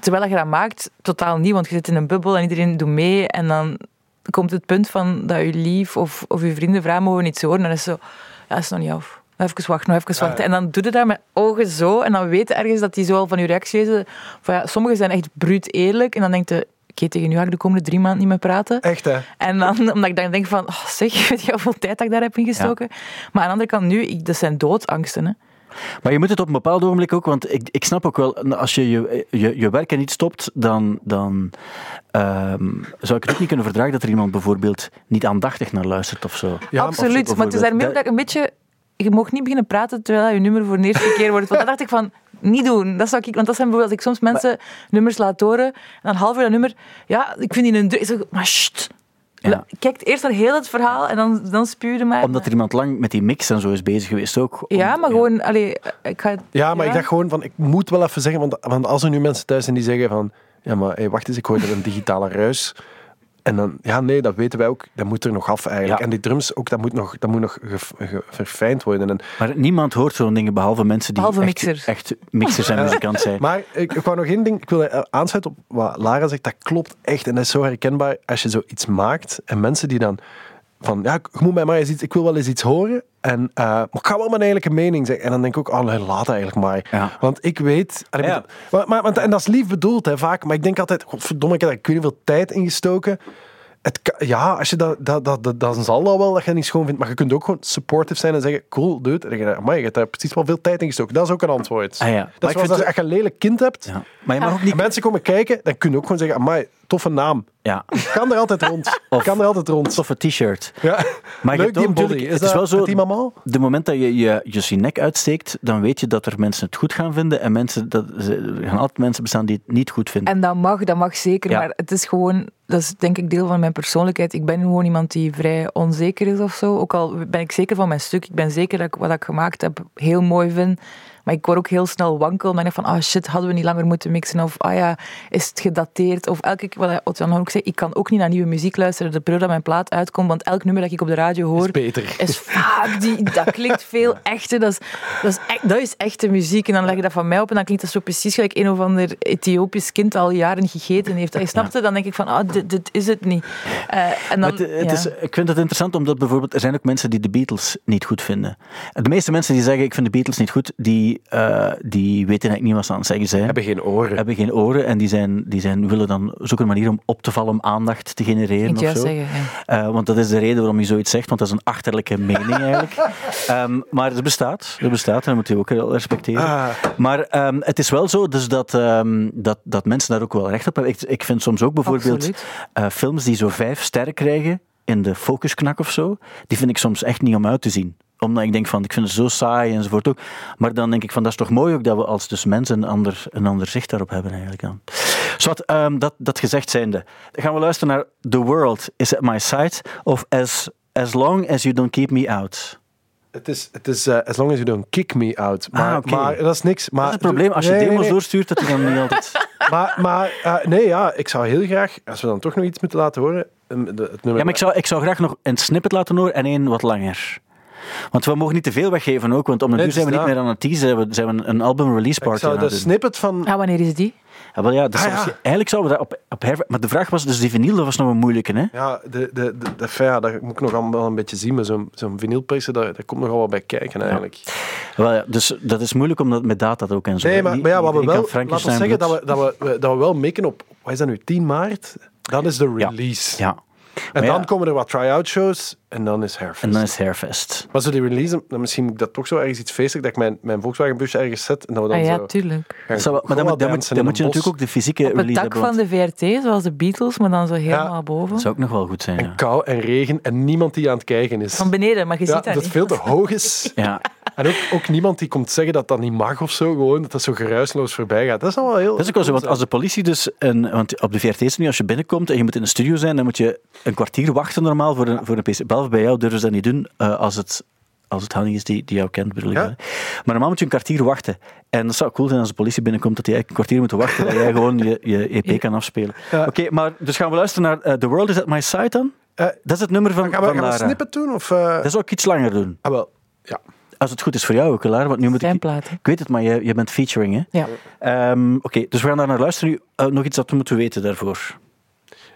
terwijl je dat maakt, totaal niet, want je zit in een bubbel en iedereen doet mee. En dan komt het punt van dat je lief of, of je vrienden vragen, mogen we iets horen? En dan is het zo, ja, dat is nog niet af. Nog even wachten, nog even wachten. En dan doe je dat met ogen zo. En dan weet je ergens dat die zo al van je reactie. Van ja, sommigen zijn echt bruut eerlijk. En dan denk je, oké, tegen nu ga ik de komende drie maanden niet meer praten. Echt, hè? En dan, omdat ik dan denk van, oh, zeg, weet je hoeveel tijd dat ik daar heb ingestoken? Maar aan de andere kant nu, ik, dat zijn doodsangsten. Hè. Maar je moet het op een bepaald ogenblik ook, want ik, ik snap ook wel, als je je, je, je werk er niet stopt, dan, dan ehm, zou ik het ook niet kunnen verdragen dat er iemand bijvoorbeeld niet aandachtig naar luistert of zo. Ja, Absoluut, maar het is daarmee dat ik een beetje... Je mag niet beginnen praten terwijl je nummer voor de eerste keer wordt. Want dan dacht ik van, niet doen. Dat zou ik, want dat zijn bijvoorbeeld, als ik soms mensen nummers laat horen, en dan half uur dat nummer, ja, ik vind die een... dru- Ik zeg, maar sst. Ja. Kijk eerst naar heel het verhaal en dan, dan spuur je mij. Omdat er iemand lang met die mix en zo is bezig geweest ook. Om- Ja, maar gewoon, allee, ik ga... Ja, maar ik dacht gewoon van, ik moet wel even zeggen, want, want als er nu mensen thuis zijn die zeggen van, ja, maar hey, wacht eens, ik hoor er een digitale ruis. En dan, ja, nee, dat weten wij ook. Dat moet er nog af eigenlijk. Ja. En die drums ook, dat moet nog, dat moet nog ge- ge- verfijnd worden. En, Maar niemand hoort zo'n dingen behalve mensen die Behalve echt, mixers. echt mixers en muzikant zijn. maar ik, ik wou nog één ding, ik wil eh, aansluiten op wat Lara zegt, dat klopt echt. En dat is zo herkenbaar als je zoiets maakt en mensen die dan van, ja, je moet mij maar eens iets, ik wil wel eens iets horen. En, eh, maar ik ga wel mijn eigenlijke mening zeggen. En dan denk ik ook, oh nee, laat eigenlijk maar. Ja. Want ik weet... en Ja. maar, maar, want- en dat is lief bedoeld, hè, vaak. Maar ik denk altijd, godverdomme, ik heb daar ik weet niet veel tijd in gestoken. Het ja, als je dat, dat, dat, dat, dan zal dat wel dat je niet schoon vindt. Maar je kunt ook gewoon supportive zijn en zeggen, cool, dude. En je, je hebt daar precies wel veel tijd in gestoken. Dat is ook een antwoord. Ah ja. Dat is als je een lelijk kind hebt. Ja. Maar je mag ook niet... En mensen komen kijken, dan kun je ook gewoon zeggen, amai, toffe naam. Ja. Kan er altijd rond. Of- kan er altijd rond. Toffe t-shirt. Ja. Maar je Leuk ook body. Is het dat is wel zo-? De moment dat je je, je, je nek uitsteekt, dan weet je dat er mensen het goed gaan vinden en mensen, dat, er gaan altijd mensen bestaan die het niet goed vinden. En dat mag, dat mag zeker. Ja. Maar het is gewoon, dat is denk ik deel van mijn persoonlijkheid. Ik ben gewoon iemand die vrij onzeker is of zo. Ook al ben ik zeker van mijn stuk. Ik ben zeker dat ik wat ik gemaakt heb heel mooi vind. Maar ik word ook heel snel wankel. Maar ik denk van, ah shit, hadden we niet langer moeten mixen? Of, ah ja, is het gedateerd? Of elke keer, wat Otjan ook zei, ik kan ook niet naar nieuwe muziek luisteren. De periode dat mijn plaat uitkomt. Want elk nummer dat ik op de radio hoor, Beter. is vaak, die, dat klinkt veel echter. Dat is, dat, is echt, dat is echte muziek. En dan leg je dat van mij op en dan klinkt dat zo precies gelijk een of ander Ethiopisch kind al jaren gegeten heeft. En je snapt het, dan denk ik van, ah, dit, dit is het niet. Eh, en dan, het, het ja. is, ik vind het interessant omdat bijvoorbeeld er zijn ook mensen die de Beatles niet goed vinden. En De meeste mensen die zeggen ik vind de Beatles niet goed, die die, eh, die weten eigenlijk niet wat ze aan het zeggen zijn. Hebben geen oren. Hebben geen oren en die, zijn, die zijn, willen dan zoeken een manier om op te vallen, om aandacht te genereren Ik of zo. zeggen, ja. Eh, want dat is de reden waarom je zoiets zegt, want dat is een achterlijke mening eigenlijk. Ehm, maar het bestaat, het bestaat en dat moet je ook wel respecteren. Ah. Maar ehm, het is wel zo dus dat, ehm, dat, dat mensen daar ook wel recht op hebben. Ik, ik vind soms ook bijvoorbeeld eh, films die zo vijf sterren krijgen in de focusknak of zo, die vind ik soms echt niet om uit te zien omdat ik denk van, ik vind het zo saai enzovoort ook. Maar dan denk ik van, dat is toch mooi ook dat we als dus mensen een ander, een ander zicht daarop hebben eigenlijk aan. Zowat, ehm, dat, dat gezegd zijnde, gaan we luisteren naar The World is at my side of As, as Long as You Don't Keep Me Out. Het is, het is eh, as long as you don't kick me out. Maar, Ah, oké. maar dat is niks. Maar, Dat is het probleem, als je Nee, demos nee. doorstuurt, dat die dan niet altijd... Maar, maar eh, nee, ja, ik zou heel graag, als we dan toch nog iets moeten laten horen, um, de- het nummer... Ja, maar ik zou, ik zou graag nog een snippet laten horen en één wat langer. Want we mogen niet te veel weggeven ook, want om een uur zijn we niet meer aan het teasen, we, zijn we een album release ik party zou aan de het doen. snippet van... Ah, wanneer is die? Ja, wel ja, dat is Ah, ja. Eigenlijk zouden we dat op, op her... Maar de vraag was, dus die vinyl, dat was nog een moeilijke, hè? Ja, de, de, de, de, ja, dat moet ik nog allemaal een beetje zien, maar zo'n zo'n vinylpressen, daar, daar komt nogal wat bij kijken eigenlijk. Wel ja, dus dat is moeilijk om dat met data ook en zo. Nee, maar, maar ja, wat we wel, laten we zeggen dat we, dat, we, dat we wel mikken op, wat is dat nu, 10 maart? Dan is de Ja. release. Ja. En Maar dan ja, komen er wat try-out shows en dan is Hairfest. En dan is Hairfest. Maar zo die release, dan misschien moet ik dat toch zo ergens iets feestelijk, dat ik mijn, mijn Volkswagen busje ergens zet en dat we dan Ah ja, zo... tuurlijk. gaan Dat wel- maar dan, moet- dan, moet, dansen dan in moet je natuurlijk ook de fysieke Op het dak hebben. van de VRT, zoals de Beatles, maar dan zo helemaal boven. Dat zou ook nog wel goed zijn, ja. En kou en regen en niemand die aan het kijken is. Van beneden, maar je ja, ziet dat, dat het niet. veel te hoog is. ja. En ook, ook niemand die komt zeggen dat dat niet mag of zo, gewoon dat dat zo geruisloos voorbij gaat. Dat is dan wel heel... Dat is ook wel zo, want als de politie dus... Een, want op de VRT is het nu, als je binnenkomt en je moet in de studio zijn, dan moet je een kwartier wachten normaal voor een, voor een PC. Behalve bij jou durven ze dat niet doen, eh, als het... Als het Hanny is die, die jou kent, bedoel ik. Ja. Maar normaal moet je een kwartier wachten. En dat zou cool zijn als de politie binnenkomt, dat hij eigenlijk een kwartier moet wachten, dat jij gewoon je, je EP kan afspelen. Ja. Oké, maar dus gaan we luisteren naar eh, The World is at My Side dan? Eh, Dat is het nummer van, gaan we, van gaan we Lara. snippet doen? Of, eh, Dat zou ik iets langer doen. Ah, wel. Ja. Als het goed is voor jou ook, Lara, want nu moet ik... Ik weet het, maar je, je bent featuring, hè? Ja. Ehm, Oké, dus we gaan daar naar luisteren. Nu, eh, nog iets dat we moeten weten daarvoor.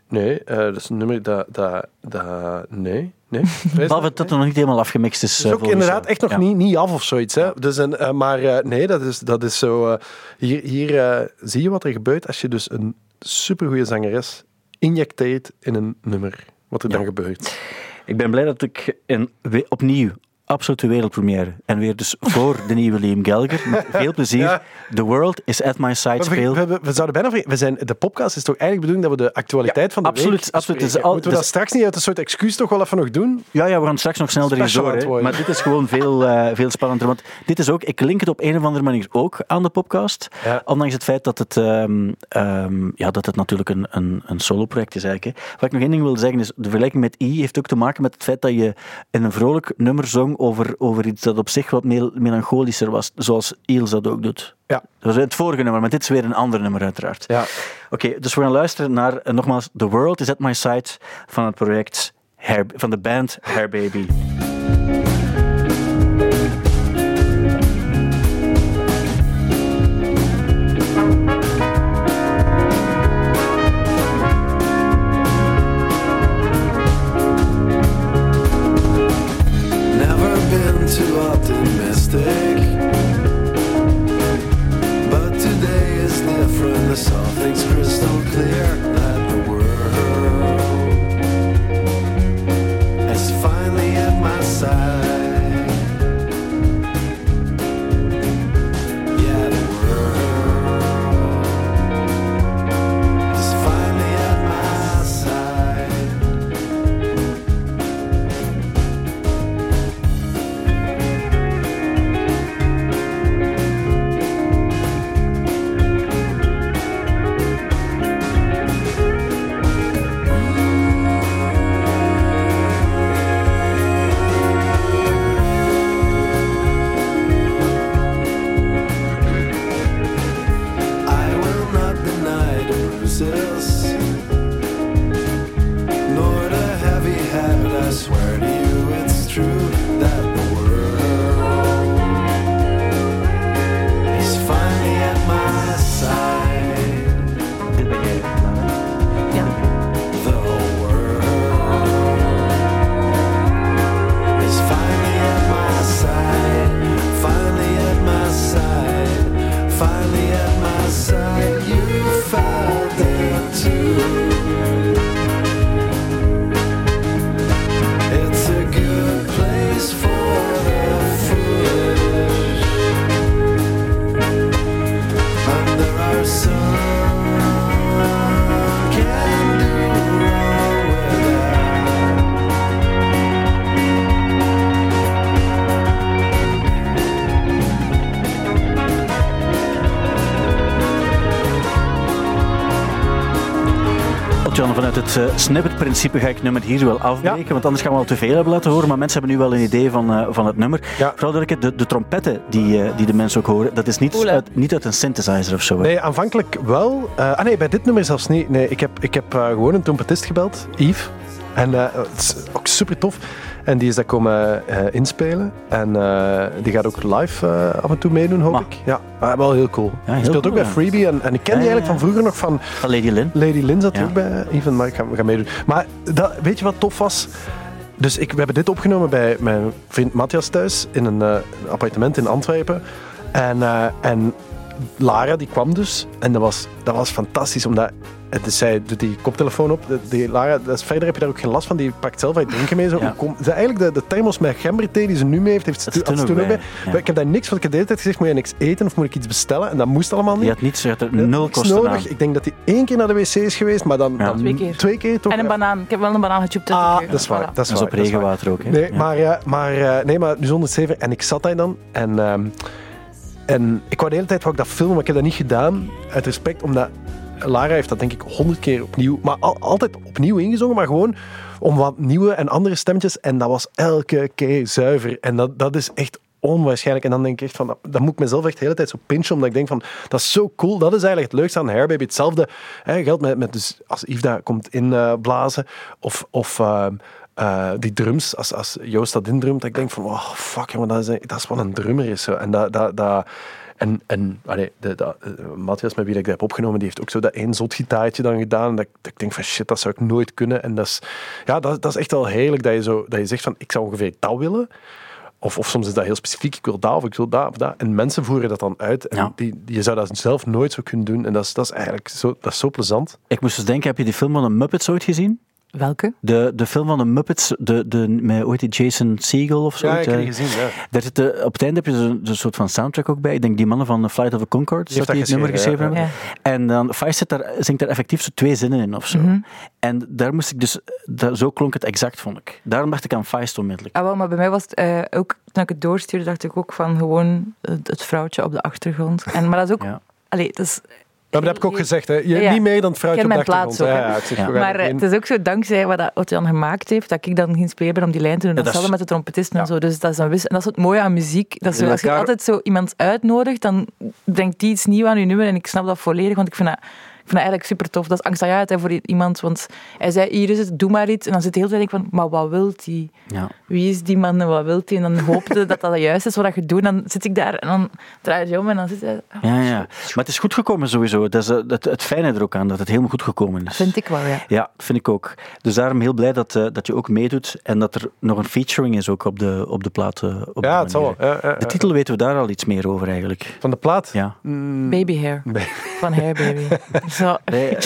Nee, eh, dat is een nummer dat... dat, dat nee, nee. Behalve dat het nog niet helemaal afgemixt is. Het is eh, ook inderdaad echt nog Ja. niet, niet af of zoiets. Hè? Dus een, eh, maar eh, nee, dat is, dat is zo... eh, hier hier eh, zie je wat er gebeurt als je dus een supergoeie zangeres injecteert in een nummer. Wat er dan gebeurt. Ik ben blij dat ik in, opnieuw absolute wereldpremière en weer dus voor de nieuwe Liam Gallagher met veel plezier Ja. The World is at my side We, speel. we, we, we zouden bijna we zijn, de podcast is toch eigenlijk bedoeld dat we de actualiteit van de absoluut, week absoluut. Bespreken. al- Moeten we het dat straks niet uit een soort excuus toch wel even nog doen? Ja, ja, we gaan straks nog snel erin Special door. hè. Maar dit is gewoon veel, eh, veel spannender. Want dit is ook, ik link het op een of andere manier ook aan de podcast. Ja. Ondanks het feit dat het, ehm, ehm, ja, dat het natuurlijk een, een, een solo-project is eigenlijk. Hè. Wat ik nog één ding wil zeggen is, de vergelijking met I heeft ook te maken met het feit dat je in een vrolijk nummer zong over, over iets dat op zich wat mel- melancholischer was. Zoals Iels dat ook doet. Ja. Dat was het vorige nummer, maar dit is weer een ander nummer uiteraard. Ja. Oké, dus we gaan luisteren naar, eh, nogmaals, The World is at my side van het project Hair, van de band Hair Baby. Het uh, snippet-principe ga ik het nummer hier wel afbreken, want anders gaan we al te veel hebben laten horen. Maar mensen hebben nu wel een idee van, uh, van het nummer. Ja. Vooral dat ik de, de trompetten die, uh, die de mensen ook horen, dat is niet, uit, niet uit een synthesizer of zo. Hè? Nee, aanvankelijk wel. ah nee, bij dit nummer zelfs niet. Nee, ik heb, ik heb gewoon een trompetist gebeld, Yves. En het is ook super tof. En die is dat komen uh, inspelen. En uh, die gaat ook live uh, af en toe meedoen, hoop ik. Ja, maar wel heel cool. Ja, heel speelt cool, ook bij Freebie. En, en ik ken die eigenlijk van vroeger nog van... Van Lady Lynn. Lady Lynn zat ook bij Even, maar ik ga, ga meedoen. Maar dat, weet je wat tof was? Dus ik, we hebben dit opgenomen bij mijn vriend Matthias thuis in een, een appartement in Antwerpen. En, en Lara die kwam dus. En dat was, dat was fantastisch, omdat dus zij doet die koptelefoon op. Die Lara, dus verder heb je daar ook geen last van. Die pakt zelf uit drinken mee. Zo. Ja. Kom, ze, eigenlijk de, de thermos met gemberthee die ze nu mee heeft, heeft ze toen ook bij. Ik heb daar niks van. Ik heb de hele tijd gezegd, moet je niks eten of moet ik iets bestellen? En dat moest allemaal niet. Je had niets, je had er nul kosten nodig. Ik denk dat hij één keer naar de wc is geweest, maar dan, dan twee, keer. twee keer. toch? En een banaan. Ik heb wel een banaan gechopt. Ah, dat is waar. Dat is, waar, op regenwater ook. Hè? Nee, maar, maar, nee, maar nu zonder zeven. En ik zat daar dan en... Um, en ik wou de hele tijd wou ik dat filmen, maar ik heb dat niet gedaan. Uit respect, omdat Lara heeft dat denk ik honderd keer opnieuw, maar al, altijd opnieuw ingezongen, maar gewoon om wat nieuwe en andere stemmetjes. En dat was elke keer zuiver. En dat, dat is echt onwaarschijnlijk. En dan denk ik echt van, dat, moet ik mezelf echt de hele tijd zo pinchen, omdat ik denk van, dat is zo cool. Dat is eigenlijk het leukste aan Hairbaby. Hetzelfde hè, geldt met, met dus als Yves daar komt inblazen, uh, of... of uh, uh, die drums, als, als Joost dat indrumt, dat ik denk van, oh fuck, jongen, dat is, dat is wat een drummer is. Zo. En dat, dat, dat, en, en allee, de, de, Matthias, met wie ik dat heb opgenomen, die heeft ook zo dat één zot gitaartje dan gedaan. Dat, dat, ik denk van shit, dat zou ik nooit kunnen. En dat is, ja, dat, dat is echt wel heerlijk dat je, zo, dat je zegt van ik zou ongeveer dat willen. Of, of soms is dat heel specifiek, ik wil dat of ik wil dat of dat. En mensen voeren dat dan uit. En ja. die, je zou dat zelf nooit zo kunnen doen. En dat is, dat is eigenlijk zo, dat is zo plezant. Ik moest dus denken, heb je die film van de Muppets ooit gezien? Welke? De, de film van de Muppets, de, de, met hoe heet die, Jason Segel of zo. Ja, ik heb die gezien, ja. Daar zit de, op het einde heb je een, een soort van soundtrack ook bij. Ik denk die mannen van Flight of the Conchords, dat die het nummer geschreven hebben. Ja. En dan Feist daar, zingt daar effectief zo twee zinnen in of zo. Mm -hmm. En daar moest ik dus, dat, zo klonk het exact, vond ik. Daarom dacht ik aan Feist onmiddellijk. Ah, wel, maar bij mij was het uh, ook, toen ik het doorstuurde, dacht ik ook van gewoon het vrouwtje op de achtergrond. En, maar dat is ook... Ja. Allee, dat is dat heb ik ook gezegd, hè. Je, niet meer dan het fruit op de plaats ook, ja, ja, Maar eh, het is ook zo dankzij wat Otjan gemaakt heeft, dat ik dan geïnspireerd ben om die lijn te doen. Ja, Hetzelfde met de trompetisten en zo. Dus dat is, een wis en dat is het mooie aan muziek. Dat zo, als je altijd zo iemand uitnodigt, dan brengt die iets nieuws aan je nummer. En ik snap dat volledig, want ik vind dat vind dat eigenlijk super tof. Dat is angstaanjagend voor iemand, want hij zei, hier is het, doe maar iets. En dan zit de hele tijd van, maar wat wil hij? Ja. Wie is die man en wat wil hij? En dan hoopte dat dat juist is wat je doet. En dan zit ik daar en dan draai je om en dan zit hij... Oh, ja, ja. Maar het is goed gekomen sowieso. Dat is eh, het, het fijne er ook aan, dat het helemaal goed gekomen is. Vind ik wel, ja. Ja, vind ik ook. Dus daarom heel blij dat, uh, dat je ook meedoet en dat er nog een featuring is ook op de, op de plaat. Uh, op ja, het zal wel. de titel weten we daar al iets meer over eigenlijk. Van de plaat? Ja. Mm. Baby Hair. Van Hair Baby. Zo. Nee,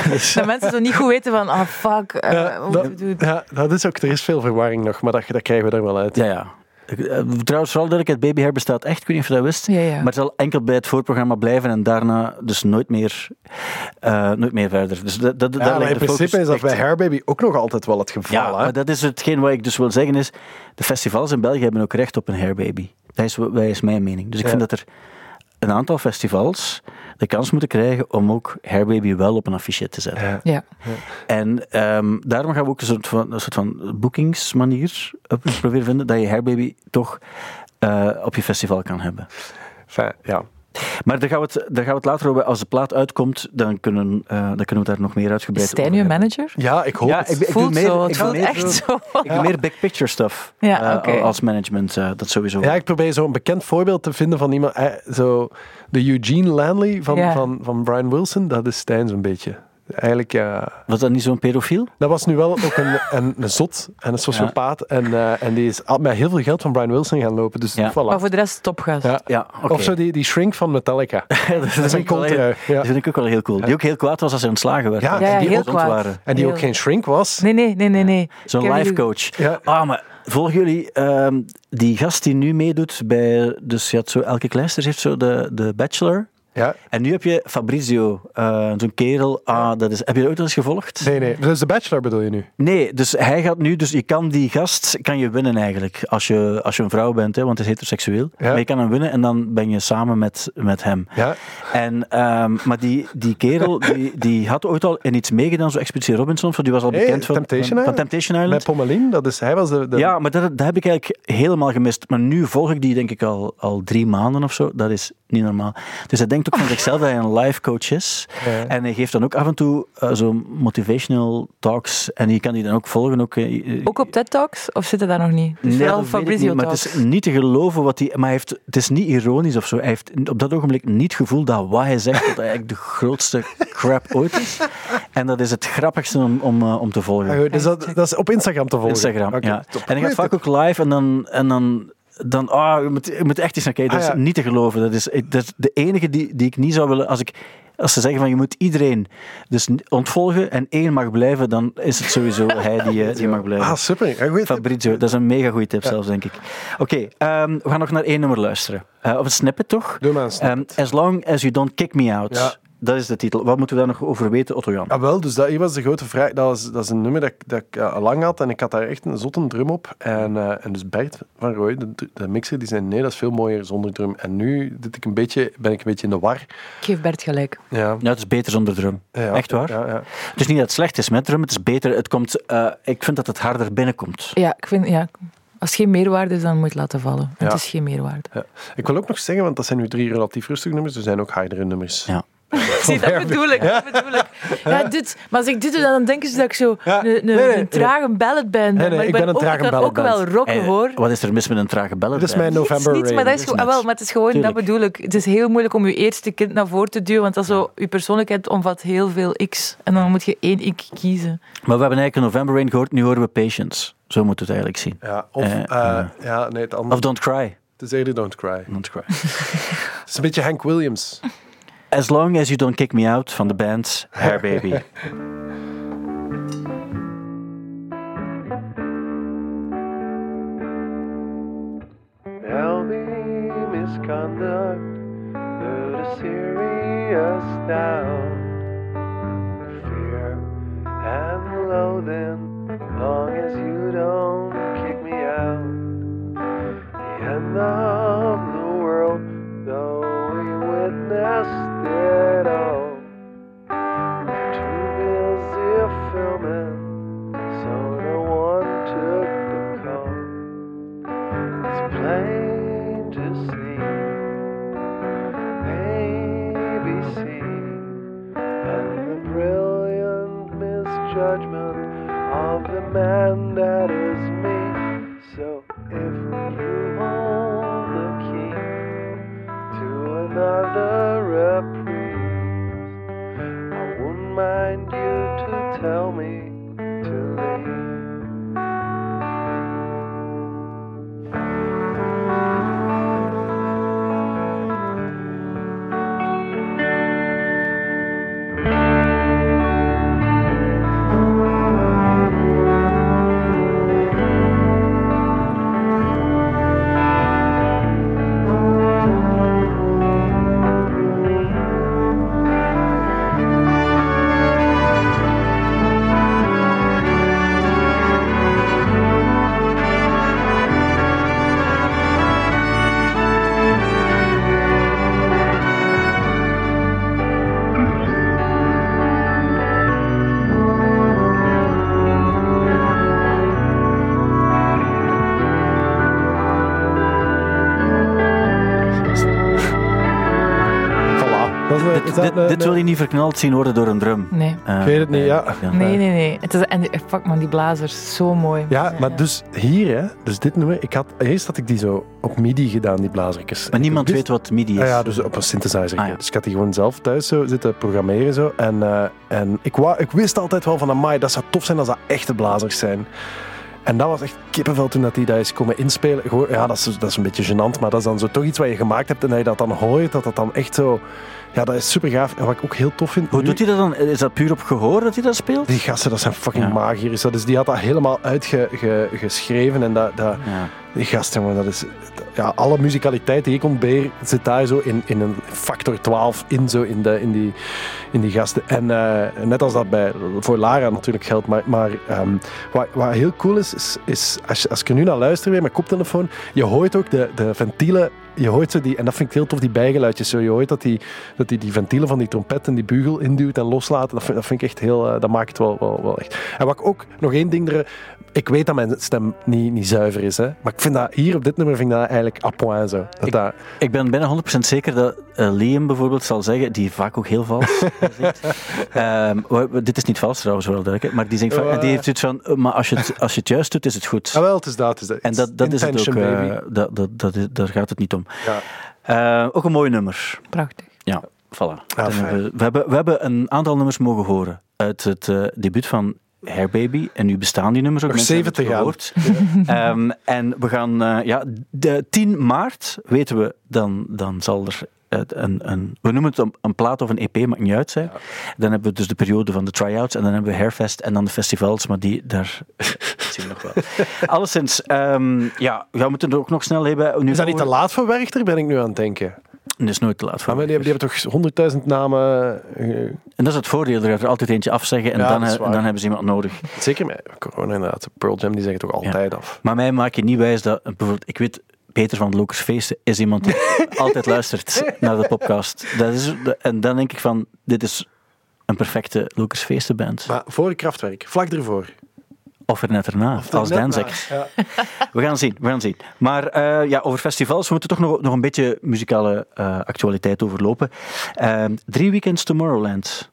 dat mensen zo niet goed weten van, ah fuck, uh, ja, dat, ja, dat is ook, er is veel verwarring nog, maar dat, dat krijgen we er wel uit. Ja, ja. Eh, trouwens, vooral dat ik het babyhair bestaat echt, ik weet niet of je dat wist, ja, ja. maar het zal enkel bij het voorprogramma blijven en daarna dus nooit meer, uh, nooit meer verder. Dus dat, dat, ja, maar in principe is dat bij Hairbaby ook nog altijd wel het geval. Ja, hè? maar dat is hetgeen wat ik dus wil zeggen is, de festivals in België hebben ook recht op een Hairbaby. Dat is, dat is mijn mening. Dus ik vind dat er een aantal festivals de kans moeten krijgen om ook Hairbaby wel op een affiche te zetten. Ja. ja. En um, daarom gaan we ook een soort van, een soort van boekingsmanier proberen vinden, dat je Hairbaby toch uh, op je festival kan hebben. Enfin, ja, maar daar gaan, we het, daar gaan we het later over. Als de plaat uitkomt, dan kunnen, uh, dan kunnen we daar nog meer uitgebreid over Is Stijn manager? Ja, ik hoop ja, het. Ik, ik, voelt meer, zo, ik voelt meer, echt zo. Ik ja. meer big picture stuff ja, uh, okay. als management, uh, dat sowieso. Ja, ik probeer zo'n bekend voorbeeld te vinden van iemand, zo de Eugene Lanley van, ja. van, van Brian Wilson, dat is Stijn zo'n beetje. Eigenlijk. Was dat niet zo'n pedofiel? Dat was nu wel ook een, een, een zot en een sociopaat. Ja. En, uh, en die is met heel veel geld van Brian Wilson gaan lopen. Dus ja. voilà. Maar voor de rest topgast. Ja. Ja, okay. Of zo die, die shrink van Metallica. dat, dat, heel, ja. dat vind ik ook wel heel cool. Die ook heel kwaad was als hij ontslagen werd. Ja, en die heel ook kwaad. waren. En die heel. ook geen shrink was. Nee, nee, nee, nee. nee. Zo'n life coach. Ja. Ah, maar volgen jullie um, die gast die nu meedoet bij... Dus je had zo, Elke Kleisters heeft zo de, de Bachelor Ja? En nu heb je Fabrizio, eh, zo'n kerel. Ah, dat is, heb je dat ooit al eens gevolgd? Nee, nee. Dus de Bachelor bedoel je nu? Nee, dus hij gaat nu, dus je kan die gast kan je winnen eigenlijk. Als je, als je een vrouw bent, hè, want hij is heteroseksueel. Ja. Maar je kan hem winnen en dan ben je samen met, met hem. Ja. En, ehm, maar die, die kerel, die, die had ooit al in iets meegedaan, zo Expeditie Robinson, die was al Hey, bekend van Temptation van? Temptation Island. Met Pommelien, dat is, hij was de... de Ja, maar dat, dat heb ik eigenlijk helemaal gemist. Maar nu volg ik die denk ik al, al drie maanden of zo. Dat is niet normaal. Dus hij denkt ook van zichzelf dat hij een life coach is. Ja. En hij geeft dan ook af en toe eh, zo motivational talks. En je kan die dan ook volgen. Ook, eh, Ook op TED Talks? Of zit het daar nog niet? Dus Nee, weet ik Fabrizio niet, maar Talks. het is niet te geloven wat hij... Maar hij heeft, het is niet ironisch of zo. Hij heeft op dat ogenblik niet het gevoel dat wat hij zegt, dat hij eigenlijk de grootste crap ooit is. En dat is het grappigste om, om, eh, om te volgen. Ah, dus dat, dat is op Instagram te volgen? Instagram, ja. top. En hij gaat vaak ook live en dan... En dan dan, ah, je, moet, je moet echt eens naar kijken. Dat Ah, is ja. niet te geloven. Dat is, dat is de enige die, die ik niet zou willen... Als, ik, als ze zeggen van je moet iedereen dus ontvolgen en één mag blijven, dan is het sowieso hij die, eh, die mag blijven. Ah, super. Fabrizio, dat is een mega goede tip zelfs, denk ik. Oké, ehm, we gaan nog naar één nummer luisteren. Eh, of een snippet, toch? Doe maar een snippet. Ehm, as long as you don't kick me out. Ja. Dat is de titel. Wat moeten we daar nog over weten, Otto Jan? Ah, wel, dus dat hier was de grote vraag. Dat, was, dat is een nummer dat, ik- dat ik eh, lang had en ik had daar echt een zotte drum op. En, eh, en dus Bert van Rooij, de, de mixer, die zei nee, dat is veel mooier zonder drum. En nu zit ik een beetje, ben ik een beetje in de war. Ik geef Bert gelijk. Ja. Ja, het is beter zonder drum. Ja, Echt waar? Ja, ja. Het is niet dat het slecht is met drum, het is beter. Het komt, eh, ik vind dat het harder binnenkomt. Ja, ik vind... Ja, als het geen meerwaarde is, dan moet je het laten vallen. Ja. Het is geen meerwaarde. Ja. Ik wil ook nog zeggen, want dat zijn nu drie relatief rustige nummers, er zijn ook hardere nummers. Ja. Zie, dat bedoel ik. Dat bedoel ik. Ja, dit, maar als ik dit doe, dan denken ze dat ik zo Ja. een, een, Nee, nee, een trage ballad ben. nee, maar ik ben een ook, trage ik kan ballad ook wel rocken, Eh, hoor. Wat is er mis met een trage bellen? Dit is mijn November niets, maar dat Rain. is, gewoon, ah, wel, maar het is gewoon, Tuurlijk. dat bedoel ik. Het is heel moeilijk om je eerste kind naar voren te duwen, want dat zo, je persoonlijkheid omvat heel veel x. En dan moet je één ik kiezen. Maar we hebben eigenlijk een November Rain gehoord, nu horen we Patience. Zo moet het eigenlijk zien. Ja, of, Eh, eh, eh. ja, nee, het andere. Of Don't Cry. Het is eerder Don't Cry. Don't Cry. Het is een beetje Hank Williams. As long as you don't kick me out van de band Hair Baby. Misconduct due to serious doubt, dit wil je niet verknald zien worden door een drum. Nee. Eh, Ik weet het niet, ja. Nee, nee, nee. Het is, en die- fuck man, die blazers, zo mooi. Ja, maar dus hier, hè, dus dit nummer, ik had, eerst had ik die zo op MIDI gedaan, die blazertjes. Maar niemand weet wat MIDI is. Ah ja, dus op een synthesizer. Ah, ja. Dus ik had die gewoon zelf thuis zo zitten programmeren. Zo. En, eh, en ik, wou, ik wist altijd wel van, amai, dat zou tof zijn als dat echte blazers zijn. En dat was echt kippenvel toen dat die dat is komen inspelen. Gewoon, ja, dat is, dat is een beetje gênant, maar dat is dan zo toch iets wat je gemaakt hebt en dat je dat dan hoort, dat dat dan echt zo... Ja, dat is super gaaf. En wat ik ook heel tof vind... Hoe nu- doet hij dat dan? Is dat puur op gehoor dat hij dat speelt? Die gasten, dat zijn fucking Ja. magiërs. Dat is, die had dat helemaal uitgeschreven. En dat, dat, Ja. die gasten, man, dat is... Ja, alle musicaliteit die ik ontbeer, zit daar zo in, in een factor 12 in, zo in, de, in, die, in die gasten. En eh, net als dat bij, voor Lara natuurlijk geldt, maar, maar ehm, wat, wat heel cool is, is, is als, als ik er nu naar luister weer met koptelefoon, je hoort ook de, de ventielen, je hoort zo die, en dat vind ik heel tof, die bijgeluidjes. Zo, je hoort dat die, dat die, die ventielen van die trompet en die bugel induwt en loslaat. Dat vind, dat vind ik echt heel, eh, dat maakt het wel, wel, wel echt. En wat ik ook, nog één ding er, ik weet dat mijn stem niet, niet zuiver is, hè, maar ik vind dat hier op dit nummer vind ik dat eigenlijk à point zo. Dat Ik- dat, Ik ben bijna 100% zeker dat eh, Liam bijvoorbeeld zal zeggen, die vaak ook heel vals wa- dit is niet vals trouwens, wel duidelijk. Maar die, zingt en die heeft zoiets van, eh, maar als je, het, als je het juist doet, is het goed. ah, wel, het is dat. Het is dat. En dat, dat is het ook. Dat, dat, dat daar gaat het niet om. Ja. Eh, ook een mooi nummer. Prachtig. Ja, voilà. Ah, we, we, hebben, we hebben een aantal nummers mogen horen uit het eh, debuut van Hair Baby. En nu bestaan die nummers ook. Nog mensen zeven te hebben het gehoord. Ehm, en we gaan, eh, ja, de 10 maart weten we, dan, dan zal er een, een, we noemen het een, een plaat of een EP, maakt niet uit zijn. Dan hebben we dus de periode van de try-outs en dan hebben we Hairfest en dan de festivals, maar die, daar zien we nog wel. Alleszins, ehm, ja, we moeten het ook nog snel hebben. Nu Is dat niet te laat voor Werchter, ben ik nu aan het denken. Het is nooit te laat voor. Maar die, hebben, die hebben toch honderdduizend namen... eh, En dat is het voordeel, er gaat er altijd eentje afzeggen en Ja, dan, dat dan hebben ze iemand nodig. zeker met corona inderdaad. Pearl Jam, die zeggen toch altijd af. Maar mij maak je niet wijs dat, bijvoorbeeld, ik weet, Peter van de Lokers Feesten is iemand die altijd luistert naar de podcast. Dat is, en dan denk ik van, dit is een perfecte Lokers Feesten band. Maar voor Kraftwerk, vlak ervoor. Of er net erna, als Danzig. Ja. We gaan zien, we gaan zien. Maar eh, ja, over festivals, we moeten toch nog, nog een beetje muzikale eh, actualiteit overlopen. Ehm, drie weekends Tomorrowland.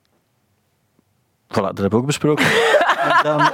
Voilà, dat hebben we ook besproken. en dan eh,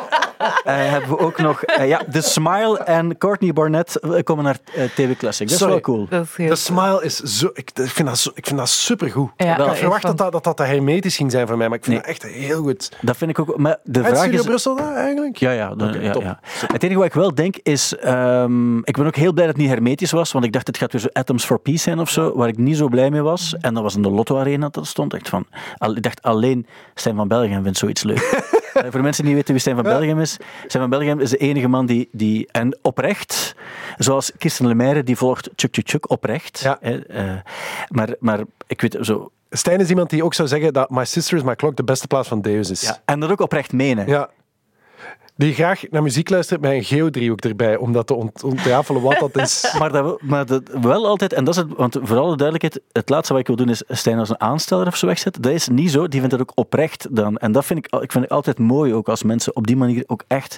hebben we ook nog eh, ja, The Smile en Courtney Barnett eh, komen naar TV Classic. Dat is Sorry. wel cool. Dat is heel De smile is zo... Ik, ik, vind dat zo, ik vind dat supergoed. Ja, ik verwacht van- dat dat, dat hermetisch ging zijn voor mij, maar ik vind Nee. dat echt heel goed. Dat vind ik ook. Maar de vraag Studio is. Brussel dan, eigenlijk? Ja, ja, dan- Oké, ja, top. ja. Het enige wat ik wel denk is, ehm, ik ben ook heel blij dat het niet hermetisch was, want ik dacht het gaat weer zo Atoms for Peace zijn of zo, waar ik niet zo blij mee was. En dat was in de Lotto Arena dat stond. Echt van, al- ik dacht alleen Stijn van Belgium vindt zoiets leuk. Eh, Voor de mensen die niet weten wie Stijn van Belgium is, Stijn van Belgium is de enige man die, die en oprecht, zoals Kirsten Lemaire, die volgt Chuk Chuk Chuk oprecht. Ja. eh, maar, maar ik weet zo, Stijn is iemand die ook zou zeggen dat My Sister is My Clock de beste plaats van Deus is. ja, en dat ook oprecht menen. Ja. Die graag naar muziek luistert met een geodriehoek erbij, om dat te ont ontrafelen wat dat is. Maar, dat, wel- maar dat wel altijd, en dat is het, want voor alle duidelijkheid, het laatste wat ik wil doen is Stijn als een aansteller of zo wegzetten. Dat is niet zo, die vindt dat ook oprecht dan. En dat vind ik, ik vind het altijd mooi ook als mensen op die manier ook echt.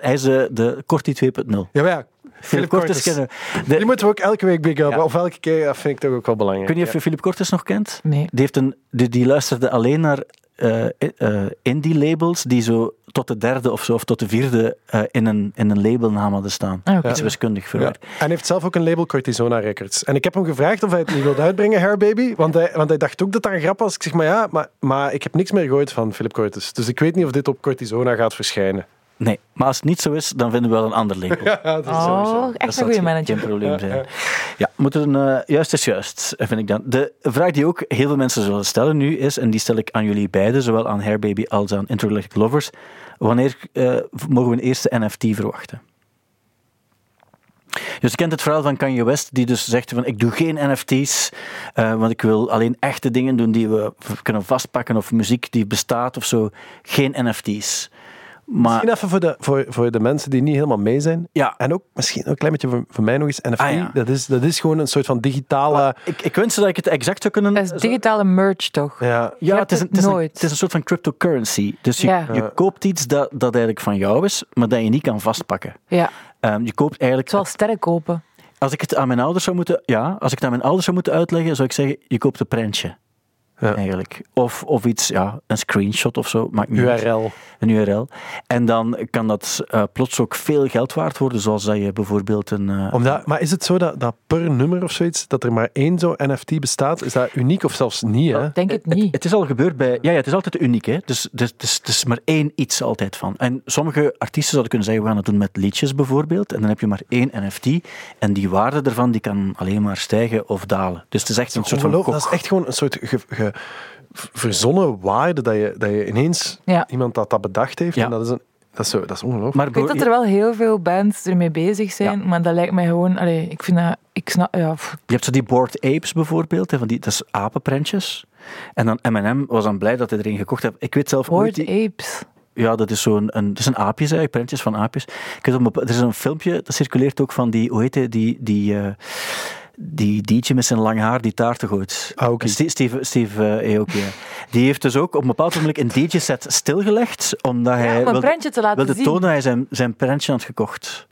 Hij is de, de Corti 2.0. Ja, maar ja. Philip Cortes kennen. Die moeten we ook elke week big up. Ja. Of elke keer, dat vind ik toch ook wel belangrijk. niet of je Philip Cortes nog kent. Nee. Die, heeft een, die, die luisterde alleen naar eh, eh, indie-labels die zo tot de derde of zo, of tot de vierde eh, in, een, in een labelnaam hadden staan. Ah. Iets wiskundig Ja. verwerkt. En hij heeft zelf ook een label Cortisona Records. En ik heb hem gevraagd of hij het niet wilde uitbrengen, Hair Baby. Want hij, want hij dacht ook dat dat een grap was. Ik zeg, maar ja, maar, maar ik heb niks meer gehoord van Philip Cortis. Dus ik weet niet of dit op Cortisona gaat verschijnen. Nee, maar als het niet zo is, dan vinden we wel een ander label. Ja, dat is Oh, sowieso. Dat echt zal een goede geen- manager. Geen probleem zijn. Ja, moeten eh juist is juist, vind ik dan. De vraag die ook heel veel mensen zullen stellen nu is, en die stel ik aan jullie beiden, zowel aan Hair Baby als aan Intergalactic Lovers, wanneer eh, mogen we een eerste NFT verwachten? Dus je kent het verhaal van Kanye West, die dus zegt van ik doe geen NFT's, eh, want ik wil alleen echte dingen doen die we kunnen vastpakken of muziek die bestaat of zo. Geen NFT's. Maar Misschien even voor de, voor, voor de mensen die niet helemaal mee zijn. ja, En ook misschien een klein beetje voor, voor mij nog eens. NFT, Ah, ja. dat, is, dat is gewoon een soort van digitale... ik, ik wens dat ik het exact zou kunnen... Dat is digitale merch, toch? Ja, Ja, het is, een, het is een, nooit. het is een soort van cryptocurrency. Dus je, Ja. je koopt iets dat, dat eigenlijk van jou is, maar dat je niet kan vastpakken. Ja, Ehm, je koopt eigenlijk... zoals sterren kopen. Als ik het aan mijn ouders zou moeten... Ja, als ik het aan mijn ouders zou moeten uitleggen, zou ik zeggen, je koopt een prentje. Ja. eigenlijk. Of, of iets, ja, een screenshot of zo, maakt niet uit. URL. Een URL. En dan kan dat eh, plots ook veel geld waard worden, zoals dat je bijvoorbeeld een... eh, Omdat, maar is het zo dat, dat per nummer of zoiets, dat er maar één zo'n NFT bestaat? Is dat uniek of zelfs niet? Hè? Ik denk het niet. het is al gebeurd bij... Ja, ja het is altijd uniek. Hè? Dus, dus, dus, het is maar één iets altijd van. En sommige artiesten zouden kunnen zeggen, we gaan het doen met liedjes bijvoorbeeld. En dan heb je maar één NFT. En die waarde ervan die kan alleen maar stijgen of dalen. Dus het is echt een soort van... Dat is echt gewoon een soort ge- ge- verzonnen waarde dat je, dat je ineens Ja. iemand dat dat bedacht heeft. Ja. En dat is, een, dat is, zo, dat is ongelooflijk. Maar Ik weet dat er wel heel veel bands ermee bezig zijn, maar dat lijkt mij gewoon... Allee, ik vind dat... Ik snap... Ja, Je hebt zo die Bored Apes bijvoorbeeld, hè, van die, dat is apenprentjes. En dan M&M was dan blij dat hij erin gekocht heeft. Ik weet zelf. Bored die- Apes. Ja, dat is zo'n een, dat is een aapjes eigenlijk, prentjes van aapjes. Ik weet, op- er is een filmpje, dat circuleert ook van die, hoe heet die, die, eh, die DJ met zijn lang haar die taarten gooit. Aoki. Steve, Steve, Steve eh, Aoki, ja. Die heeft dus ook op een bepaald moment een DJ-set stilgelegd, omdat hij om een wilde, prentje te laten wilde zien. tonen dat hij zijn, zijn prentje had gekocht.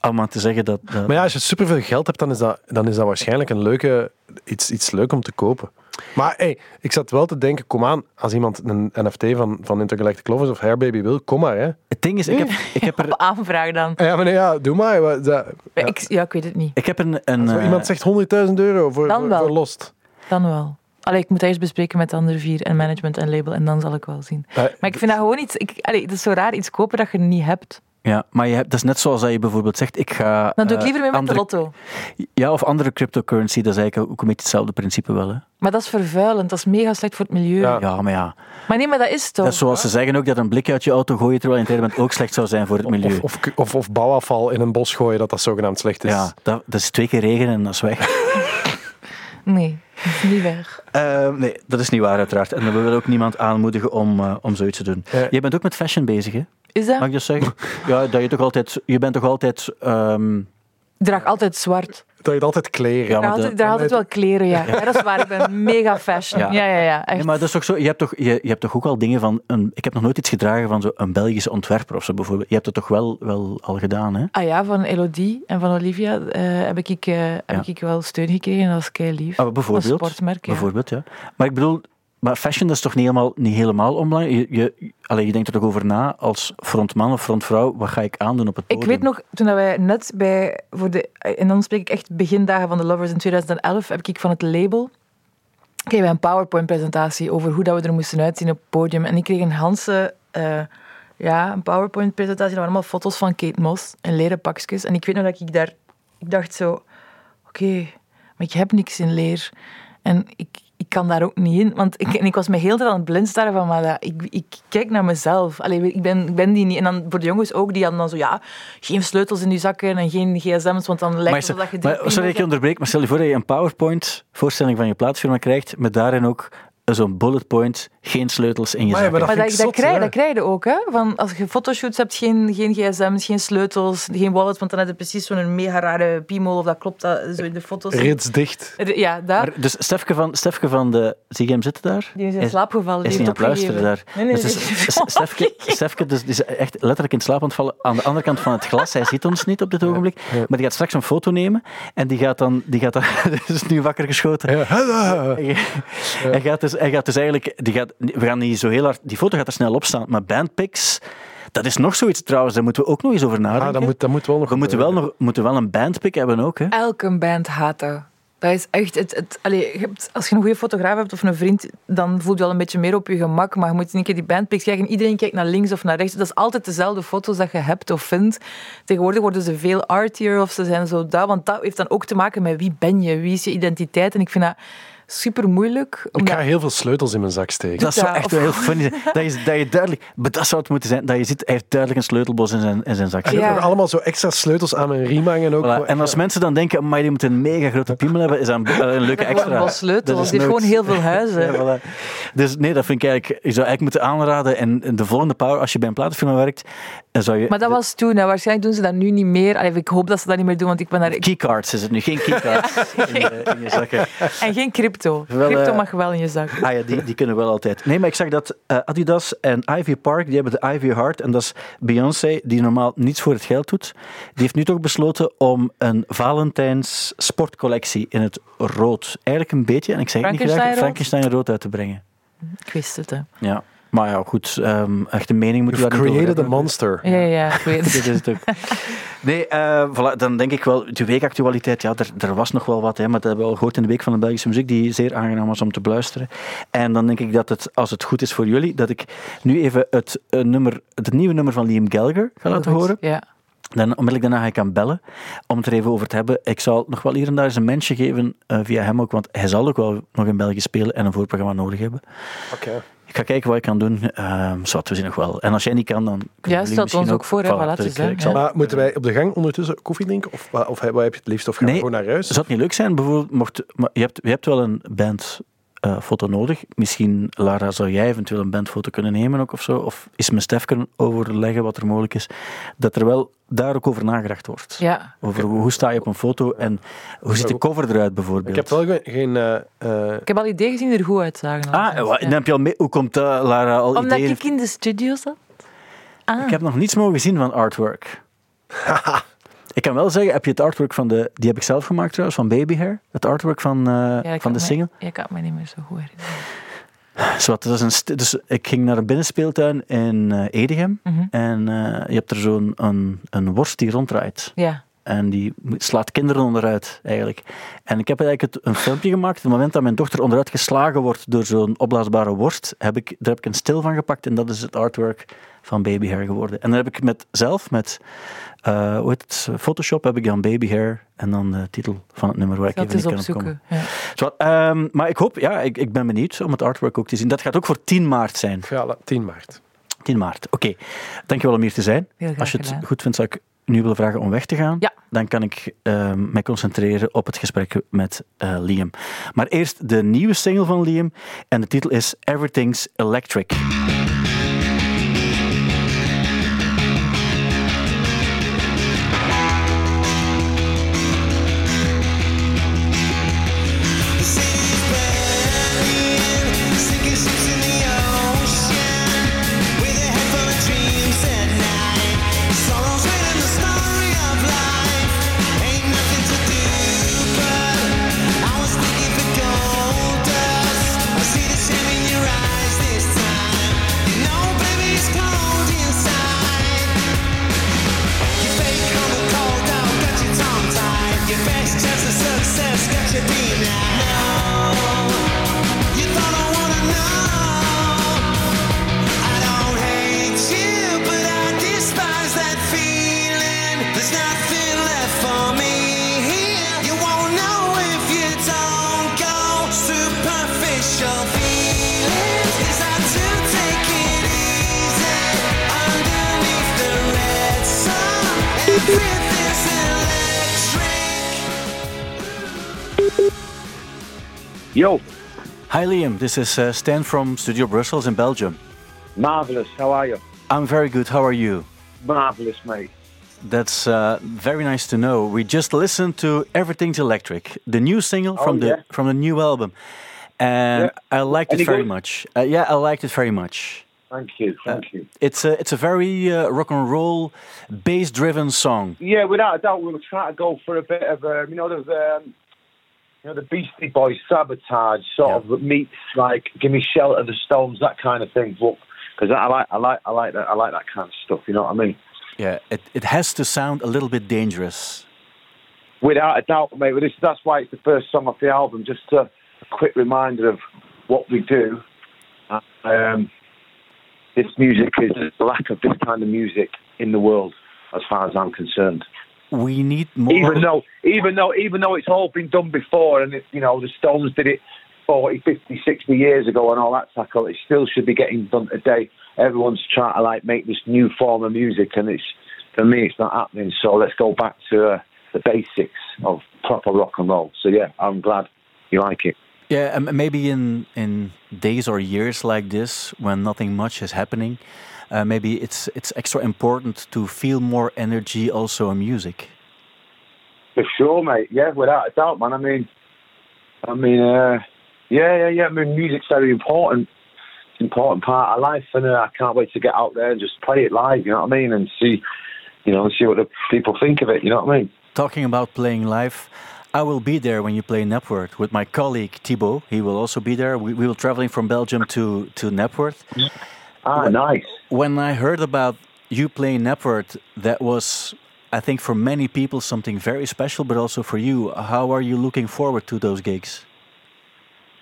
Om maar te zeggen dat... dat Maar ja, als je superveel geld hebt, dan is dat, dan is dat waarschijnlijk een leuke, iets, iets leuk om te kopen. Maar hey, ik zat wel te denken, kom aan, als iemand een NFT van, van Intergalactic Lovers of Hairbaby wil, kom maar. Hè. Het ding is, ik heb, ik heb er... Op aanvraag dan. Ja, maar nee, ja, doe maar. Ja. Ik, ja, ik weet het niet. Ik heb een... een Als eh, iemand zegt 100.000 euro voor, Dan wel. voor Lost. Dan wel. Allee, ik moet eerst bespreken met de andere vier en management en label en dan zal ik wel zien. Eh, Maar ik vind dat gewoon iets... Ik, allee, het is zo raar, iets kopen dat je niet hebt. Ja, maar je hebt, dat is net zoals dat je bijvoorbeeld zegt, ik ga... Dan doe ik eh, liever mee met andere- de lotto. Ja, of andere cryptocurrency, dat is eigenlijk ook een beetje hetzelfde principe wel. Hè? Maar dat is vervuilend, dat is mega slecht voor het milieu. Ja. Ja, maar ja. Maar nee, maar dat is toch... Dat is zoals ze zeggen ook dat een blik uit je auto gooien terwijl je in het ook slecht zou zijn voor het milieu. Of, of, of, of bouwafval in een bos gooien, dat dat zogenaamd slecht is. ja, dat, dat is twee keer regen en dat is weg. Nee, dat is niet waar. Eh, nee, dat is niet waar uiteraard. En we willen ook niemand aanmoedigen om, eh, om zoiets te doen. Je bent ook met fashion bezig, hè? Is dat? Mag ik dat zeggen? Ja, dat je toch altijd... Je bent toch altijd... ehm, Ik draag altijd zwart. Dat je altijd kleren. Ja, maar altijd, de- wel kleren, ja. ja. Dat is waar, ik ben mega fashion. Ja. Ja, ja, ja. Echt. Nee, maar dat is toch zo, je, hebt toch, je, je hebt toch ook al dingen van... Een, ik heb nog nooit iets gedragen van zo een Belgische ontwerper of zo bijvoorbeeld. Je hebt het toch wel, wel al gedaan, hè? Ah ja, van Elodie en van Olivia eh, heb, ik, eh, heb ik wel steun gekregen. Dat was kei lief. Ah, bijvoorbeeld. Een sportmerk, ja. Bijvoorbeeld, ja. Maar ik bedoel, maar fashion dat is toch niet helemaal, niet helemaal onbelangrijk? Je, je, allee, je denkt er toch over na als frontman of frontvrouw, wat ga ik aandoen op het Ik podium? weet nog, toen wij net bij, voor de, en dan spreek ik echt begindagen van de Lovers in 2011, heb ik van het label, kregen wij een PowerPoint-presentatie over hoe dat we er moesten uitzien op het podium. En ik kreeg een Hanse, eh, ja, een PowerPoint-presentatie, dat waren allemaal foto's van Kate Moss in leren pakjes. En ik weet nog dat ik daar, ik dacht zo, oké, maar ik heb niks in leer. En ik, ik kan daar ook niet in. Want ik, en ik was me heel tijd aan het blind staren van, maar dat, ik, ik kijk naar mezelf. Allee, ik, ben, ik ben die niet. En dan voor de jongens ook, die hadden dan zo, ja, geen sleutels in die zakken en geen gsm's, want dan lijkt het alsof je maar, sorry dat ik onderbreek, maar stel je voor dat je een PowerPoint-voorstelling van je plaatsfirma krijgt, met daarin ook zo'n bullet point, geen sleutels in je Maar ja, maar dat, ik dat, zot, krijg, hè. dat krijg je ook, hè? Van als je fotoshoots hebt, geen, geen gsm's, geen sleutels, geen wallet, want dan heb je precies zo'n mega rare piemel, of dat klopt, dat, zo in de foto's. Rits dicht. Ja, daar. Maar, dus Stefke van, Stefke van de... Zie je hem zitten daar? Die is in Is- slaap gevallen. Is die niet aan het luisteren daar. Nee, nee, Dus is- is is- Stefke, Stefke dus, die is echt letterlijk in slaap aan het vallen aan de andere kant van het glas. Hij ziet ons niet op dit ogenblik. Maar die gaat straks een foto nemen en die gaat dan... Die gaat dan is nu wakker geschoten. Ja. Hij, hij gaat dus, hij gaat dus eigenlijk... Die gaat, we gaan niet zo heel hard... Die foto gaat er snel op staan. Maar bandpics... Dat is nog zoiets trouwens, daar moeten we ook nog eens over nadenken. Ah, dat, moet, dat moet wel nog we moeten wel, nog, moeten wel een bandpic hebben ook. Hè? Elke band haat dat. Dat is echt... Het, het, allee, je hebt, als je een goede fotograaf hebt of een vriend, dan voel je wel een beetje meer op je gemak. Maar je moet een keer die bandpics kijken. Iedereen kijkt naar links of naar rechts. Dat is altijd dezelfde foto's dat je hebt of vindt. Tegenwoordig worden ze veel artier of ze zijn zo dat. Want dat heeft dan ook te maken met wie ben je? Wie is je identiteit? En ik vind dat super moeilijk. Ik Omdat, ga heel veel sleutels in mijn zak steken. Dat zou echt of- wel heel funny zijn. Dat je, dat je duidelijk... Maar dat zou het moeten zijn. Dat je ziet, hij heeft duidelijk een sleutelbos in zijn, in zijn zak Ik heb Ja. nog allemaal zo extra sleutels aan mijn riem hangen ook. Voilà. En als mensen dan denken, maar die moet een mega grote piemel hebben, is dat een, een leuke extra. een sleutels. Dat is Die heeft nooit- gewoon heel veel huizen. Ja, voilà. Dus nee, dat vind ik eigenlijk... Je zou eigenlijk moeten aanraden. En de volgende power, als je bij een platenfirma werkt, dan zou je... Maar dat was toen. Hè. Waarschijnlijk doen ze dat nu niet meer. Allee, ik hoop dat ze dat niet meer doen, want ik ben daar... ik- Keycards is het nu, geen keycards in, de- in je zakken. En geen crypto. Wel, crypto eh, mag wel in je zak. Ah ja, die, die kunnen wel altijd. Nee, maar ik zag dat eh, Adidas en Ivy Park, die hebben de Ivy Heart. En dat is Beyoncé, die normaal niets voor het geld doet. Die heeft nu toch besloten om een Valentijns sportcollectie in het rood. Eigenlijk een beetje, en ik zeg het niet graag? Frankenstein rood uit te brengen. Ik wist het, hè. Ja. Maar ja, goed, ehm echt een mening moet je You've daar niet over created a monster. Ja, ja, ik weet Dit het. is het ook. Nee, eh, voilà, dan denk ik wel, de weekactualiteit, ja, er, er was nog wel wat, hè, maar dat hebben we al gehoord in de week van de Belgische muziek, die zeer aangenaam was om te beluisteren. En dan denk ik dat het, als het goed is voor jullie, dat ik nu even het, eh, nummer, het nieuwe nummer van Liam Gallagher ga laten Goed. horen. Ja. Dan onmiddellijk daarna ga ik aan bellen, om het er even over te hebben. Ik zal nog wel hier en daar eens een mensje geven, eh, via hem ook, want hij zal ook wel nog in België spelen en een voorprogramma nodig hebben. Oké. Ik ga kijken wat ik kan doen. Ehm zwart, we zien nog wel. En als jij niet kan, dan kunnen Ja, misschien ons ook voor, hè, voilà, dus ik, ik zal. Maar moeten wij op de gang ondertussen koffie drinken? Of, wa- of wat heb je het liefst? Of gaan we gewoon naar huis? Zou het niet leuk zijn, bijvoorbeeld, mocht, maar je, hebt, je hebt wel een bandfoto nodig. Misschien, Lara, zou jij eventueel een bandfoto kunnen nemen ook of zo? Of is mijn Stef kunnen overleggen wat er mogelijk is? Dat er wel daar ook over nagedacht wordt. ja. Over hoe, sta je op een foto en hoe ziet de cover eruit bijvoorbeeld? Ik heb wel geen... eh, eh, Ik heb al ideeën gezien die er goed uitzagen. Ah, wa- dan heb je al mee, hoe komt dat, Lara, al Omdat ideeën? ik in de studio zat. Ah. Ik heb nog niets mogen zien van artwork. ik kan wel zeggen, heb je het artwork van de... Die heb ik zelf gemaakt trouwens, van Baby Hair. Het artwork van, eh, Ja, van de single. Ja, ik kan het me niet meer zo goed herinneren. Dat is een dus ik ging naar een binnenspeeltuin in eh, Edegem. Mhm. En eh, je hebt er zo'n een, een worst die ronddraait. Ja. En die slaat kinderen onderuit, eigenlijk. En ik heb eigenlijk het, een filmpje gemaakt. Op het moment dat mijn dochter onderuit geslagen wordt door zo'n opblaasbare worst, heb ik, daar heb ik een stil van gepakt. En dat is het artwork van Baby Hair geworden. En dan heb ik met, zelf, met eh, hoe heet het, Photoshop, heb ik dan Baby Hair en dan de titel van het nummer waar ik Dat even niet kan opkomen. opzoeken. Ja. Zwat, ehm, maar ik hoop, ja, ik, ik ben benieuwd om het artwork ook te zien. Dat gaat ook voor 10 maart zijn. ja, la- 10 maart. 10 maart, oké. Dankjewel om hier te zijn. Heel graag Als je het gedaan. goed vindt, zou ik nu willen vragen om weg te gaan. Ja. Dan kan ik ehm, mij concentreren op het gesprek met eh, Liam. Maar eerst de nieuwe single van Liam. En de titel is Everything's Electric. Hi Liam, this is uh, Stan from Studio Brussels in Belgium. marvelous. How are you? I'm very good, how are you? Marvelous, mate. That's uh, very nice to know. We just listened to Everything's Electric, the new single from Oh, the from the new album, and Yeah. I liked it very good? much. Uh, yeah, I liked it very much. Thank you. Thank you. It's a it's a very uh, rock and roll, bass driven song. Yeah, without a doubt, we were trying to go for a bit of, um, you know, there's, um, you know, the Beastie Boys sabotage sort Yeah. of meets like "Give Me Shelter," the Stones, that kind of thing. Because I like, I like, I like that, I like that kind of stuff. You know what I mean? Yeah, it, it has to sound a little bit dangerous. Without a doubt, mate. This, that's why it's the first song off the album. Just a, a quick reminder of what we do. Um, this music is the lack of this kind of music in the world, as far as I'm concerned. We need more. Even though, even though, even though it's all been done before, and it, you know the Stones did it 40, 50, 60 years ago, and all that tackle, it still should be getting done today. Everyone's trying to like make this new form of music, and it's for me, it's not happening. So let's go back to uh, the basics of proper rock and roll. So yeah, I'm glad you like it. Yeah, and maybe in in days or years like this, when nothing much is happening, uh, maybe it's it's extra important to feel more energy also in music. For sure, mate. Yeah, without a doubt, man. I mean, I mean, uh, Yeah, yeah, yeah. I mean, music's very important. It's an important part of life, and uh, I can't wait to get out there and just play it live. You know what I mean? And see, you know, see what the people think of it. You know what I mean? Talking about playing live, I will be there when you play Nepworth with my colleague Thibaut. He will also be there. We, we will traveling from Belgium to to Nepworth. Ah, nice. When I heard about you playing Nepworth, that was, I think, for many people something very special, but also for you. How are you looking forward to those gigs?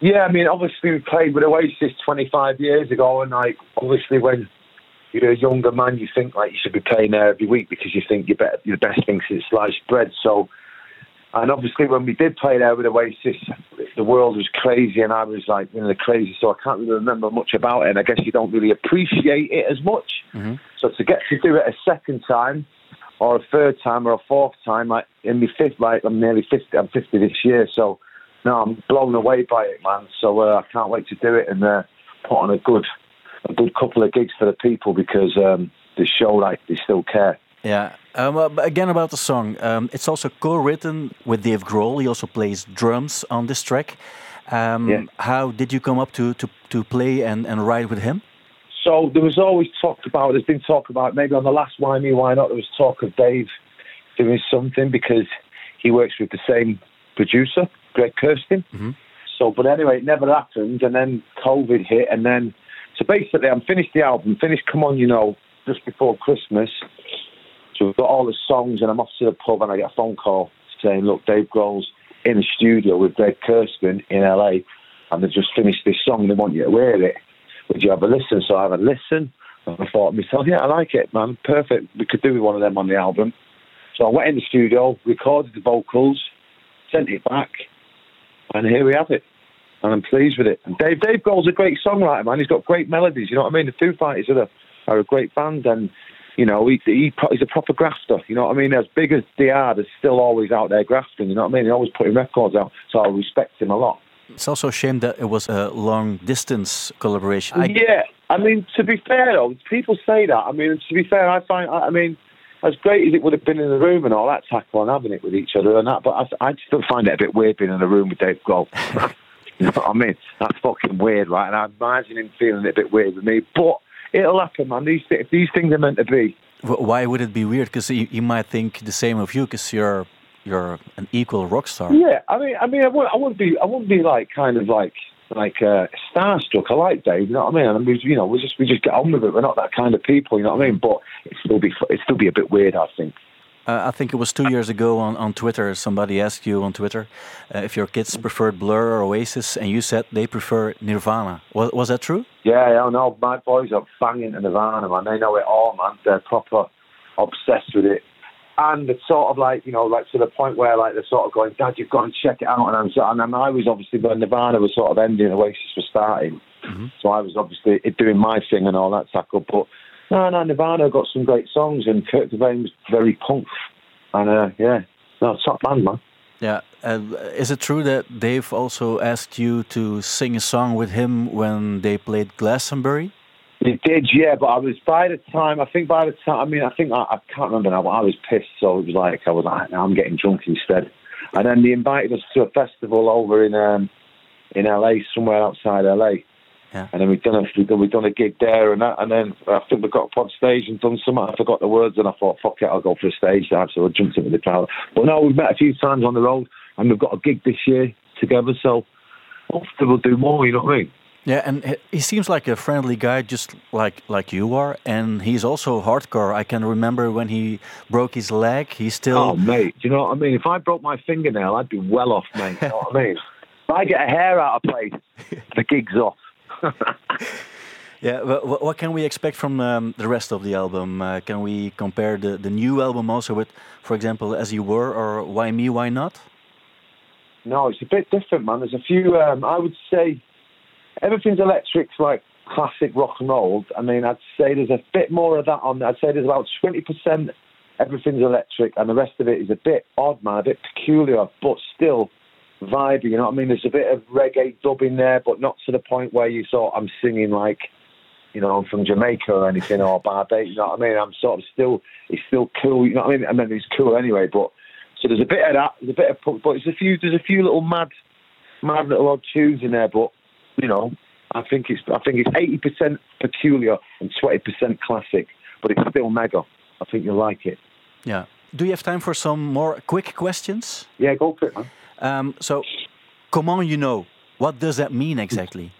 Yeah, I mean, obviously we played with Oasis 25 years ago, and like, obviously when you're a younger man, you think like you should be playing there every week because you think you're, better, you're the best thing since sliced bread. So, and obviously when we did play there with the Oasis, the world was crazy, and I was like, you know, the crazy. So I can't really remember much about it, and I guess you don't really appreciate it as much. So to get to do it a second time, or a third time, or a fourth time, like in my fifth, like I'm nearly 50, I'm 50 this year, so no, I'm blown away by it, man. So uh, I can't wait to do it and uh, put on a good, a good couple of gigs for the people because um, they show like they still care. Yeah. Um, again, about the song, um, it's also co-written with Dave Grohl. He also plays drums on this track. Um, Yeah. How did you come up to, to, to play and, and write with him? So there was always talk about. There's been talk about maybe on the last Why Me Why Not. There was talk of Dave doing something because he works with the same producer, Greg Kirsten. So, but anyway, it never happened. And then COVID hit, and then so basically, I'm finished the album, finished Come On, you know, just before Christmas. So we've got all the songs, and I'm off to the pub, and I get a phone call saying, "Look, Dave Grohl's in the studio with Greg Kirsten in LA, and they've just finished this song. They want you to wear it. Would you have a listen?" So I have a listen. And I thought to myself, "Yeah, I like it, man. Perfect. We could do with one of them on the album." So I went in the studio, recorded the vocals, sent it back, and here we have it. And I'm pleased with it. And Dave Dave Grohl's a great songwriter, man. He's got great melodies. You know what I mean? The Foo Fighters are a, are a great band, and you know he, he he's a proper grafter. You know what I mean? As big as they are, they're still always out there grafting. You know what I mean? They're always putting records out, so I respect him a lot. It's also a shame that it was a long distance collaboration. I, yeah, I mean, to be fair though, people say that. I mean, to be fair, I find, I I mean, as great as it would have been in the room and all that tackle and having it with each other and that, but I, I still find it a bit weird being in a room with Dave Grohl. you know what I mean? That's fucking weird, right? And I imagine him feeling it a bit weird with me, but it'll happen, man. These thi- these things are meant to be. Why would it be weird? Because you, you might think the same of you, because you're you're an equal rock star. Yeah, I mean, I mean, I wouldn't, I wouldn't be, I wouldn't be like kind of like like uh, starstruck. I like Dave, you know what I mean? I mean, you know, we just we just get on with it. We're not that kind of people, you know what I mean? But it still be it still be a bit weird, I think. Uh, I think it was two years ago on, on Twitter. Somebody asked you on Twitter uh, if your kids preferred Blur or Oasis, and you said they prefer Nirvana. Was, was that true? Yeah, yeah, no, my boys are banging to Nirvana, man. They know it all, man. They're proper obsessed with it. And it's sort of like, you know, like to the point where like they're sort of going, Dad, you've got to check it out. And I'm and then I was obviously when Nirvana was sort of ending, Oasis was starting. So I was obviously doing my thing and all that tackle. But no, no, Nirvana got some great songs and Kurt Cobain was very punk. And uh, yeah, no, top band, man. Yeah. Uh, is it true that Dave also asked you to sing a song with him when they played Glastonbury? It did, yeah, but I was by the time. I think by the time. I mean, I think I, I can't remember now. But I was pissed, so it was like I was like, I'm getting drunk instead. And then they invited us to a festival over in um, in LA, somewhere outside LA. Yeah. And then we've done a we've done, we've done a gig there and that, and then I think we got up on stage and done something. I forgot the words, and I thought, fuck it, I'll go for a stage dive. So I jumped into the crowd. But no, we've met a few times on the road, and we've got a gig this year together. So hopefully we'll do more. You know what I mean? Yeah, and he- he seems like a friendly guy, just like like you are. And he's also hardcore. I can remember when he broke his leg. He still. Oh, mate, do you know what I mean? If I broke my fingernail, I'd be well off, mate. You know what I mean? If I get a hair out of place, the gig's off. Yeah, wha- wha- what can we expect from um, the rest of the album? Uh, can we compare the, the new album also with, for example, As You Were or Why Me, Why Not? No, it's a bit different, man. There's a few. Um, I would say everything's electric's like classic rock and roll. I mean, I'd say there's a bit more of that on. there. I'd say there's about twenty percent everything's electric, and the rest of it is a bit odd, man, a bit peculiar, but still vibey. You know what I mean? There's a bit of reggae dub in there, but not to the point where you thought I'm singing like. You know, I'm from Jamaica or anything, or Barbados. You know what I mean? I'm sort of still, it's still cool. You know what I mean? I mean, it's cool anyway, but so there's a bit of that, there's a bit of punk, but there's a few, there's a few little mad mad little odd tunes in there, but you know, I think it's I think it's eighty percent peculiar and twenty percent classic, but it's still mega. I think you'll like it. Yeah. Do you have time for some more quick questions? Yeah, go for it, man. Um, so, on, you know? What does that mean exactly?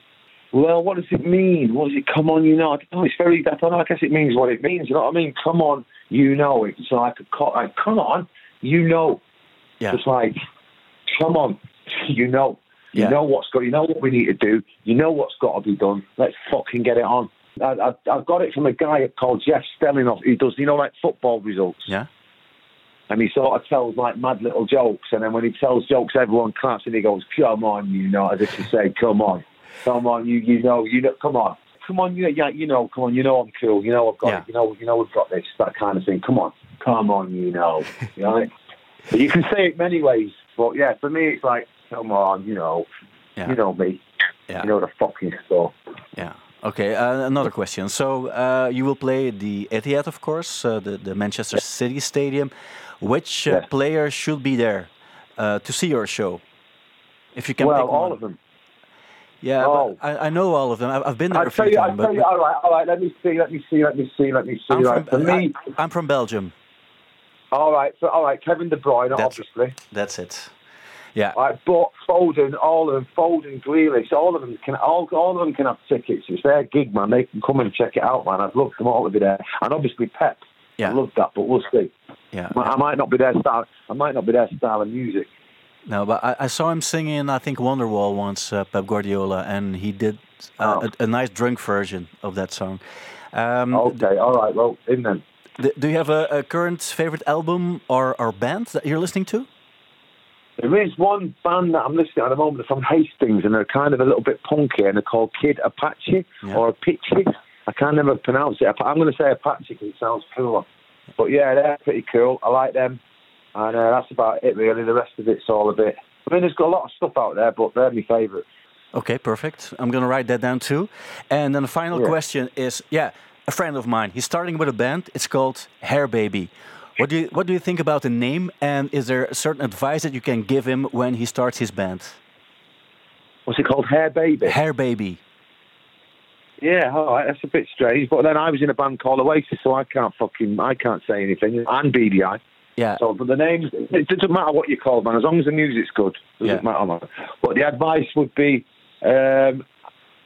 Well, what does it mean? What does it? Come on, you know. I don't know. It's very. I don't know. I guess it means what it means. You know what I mean? Come on, you know. It's like a like, come on, you know. Yeah. It's like, come on, you know. You Yeah. know what's got. You know what we need to do. You know what's got to be done. Let's fucking get it on. I, I, I got it from a guy called Jeff Stellinoff. He does, you know, like football results. Yeah. And he sort of tells like mad little jokes. And then when he tells jokes, everyone claps and he goes, "Come on, you know," as if to say, "Come on, come on, you, you know, you know, come on." Come on, you, yeah, you know, come on, you know I'm cool, you know I've got Yeah. it, you know, you know we've got this, that kind of thing. Come on, come on, you know, you know. But you can say it many ways, but yeah, for me it's like, come on, you know, Yeah. you know me, Yeah. you know the fucking stuff. Yeah. Okay. Uh, another question. So uh, you will play the Etihad, of course, uh, the the Manchester City Stadium. Which uh, Yes. player should be there uh, to see your show? If you can well, pick all one. of them. Yeah, Oh. I, I know all of them. I've, I've been there I'll a few you, I'll times. tell but- you, all right, all right, let me see, let me see, let me see, let me see. I'm right. from, for me, I, am from Belgium. all right, so, all right, Kevin De Bruyne, That's- obviously. That's it. Yeah. All right, bought Foden, all of them, Foden, Grealish, all of them can, all, all of them can have tickets. It's their gig, man. They can come and check it out, man. I'd love them all to be there, and obviously Pep. Yeah. I love that, but we'll see. Yeah. I might not be their style. I might not be their style of music. No, but I, I saw him singing, I think, Wonderwall once, uh, Pep Guardiola, and he did uh, Oh. a, a nice drunk version of that song. Um, Okay, all right, well, in then. do you have a, a current favorite album or, or band that you're listening to? There is one band that I'm listening to at the moment It's from Hastings, and they're kind of a little bit punky, and they're called Kid Apache Yeah. or Apache. I can't never pronounce it. I'm going to say Apache because it sounds cooler. But yeah, they're pretty cool. I like them, and uh, that's about it really. The rest of it's all a bit. I mean, there's got a lot of stuff out there, but they're my favourites. Okay, perfect. I'm going to write that down too. And then the final Yeah. question is yeah, a friend of mine. He's starting with a band. It's called Hair Baby. What do you What do you think about the name? And is there a certain advice that you can give him when he starts his band? What's it called? Hair Baby. Hair Baby. Yeah, all right, that's a bit strange. But then I was in a band called Oasis, so I can't fucking, I can't say anything. And BDI. Yeah. So, but the names, it doesn't matter what you call man, as long as the music's good. Doesn't Yeah. matter, man. But the advice would be, um,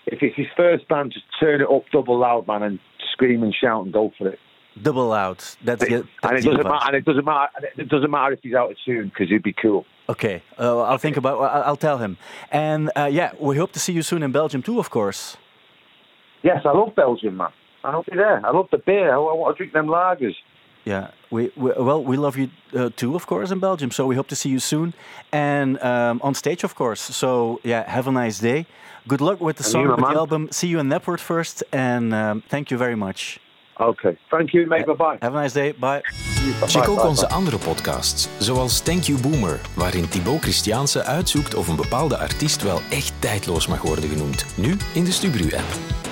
if it's his first band, just turn it up double loud, man, and scream and shout and go for it. Double out. That's the. and it doesn't matter. And it doesn't matter. and It doesn't matter if he's out of tune because he'd be cool. Okay, uh, I'll think about. I'll I'll tell him. And uh, yeah, we hope to see you soon in Belgium too, of course. Yes, I love Belgium, man. I love there. I love the beer. I, I want to drink them lagers. Yeah, we, we well, we love you uh, too, of course, in Belgium. So we hope to see you soon, and um, on stage, of course. So yeah, have a nice day. Good luck with the And song, with the album. See you in Nepworth first, and um, thank you very much. Okay. Thank you, mate. Bye bye. Have a nice day. Bye. Check ook onze andere podcasts, zoals Thank You Boomer, waarin Thibaut Christiaanse uitzoekt of een bepaalde artiest wel echt tijdloos mag worden genoemd. Nu in de Stubru-app.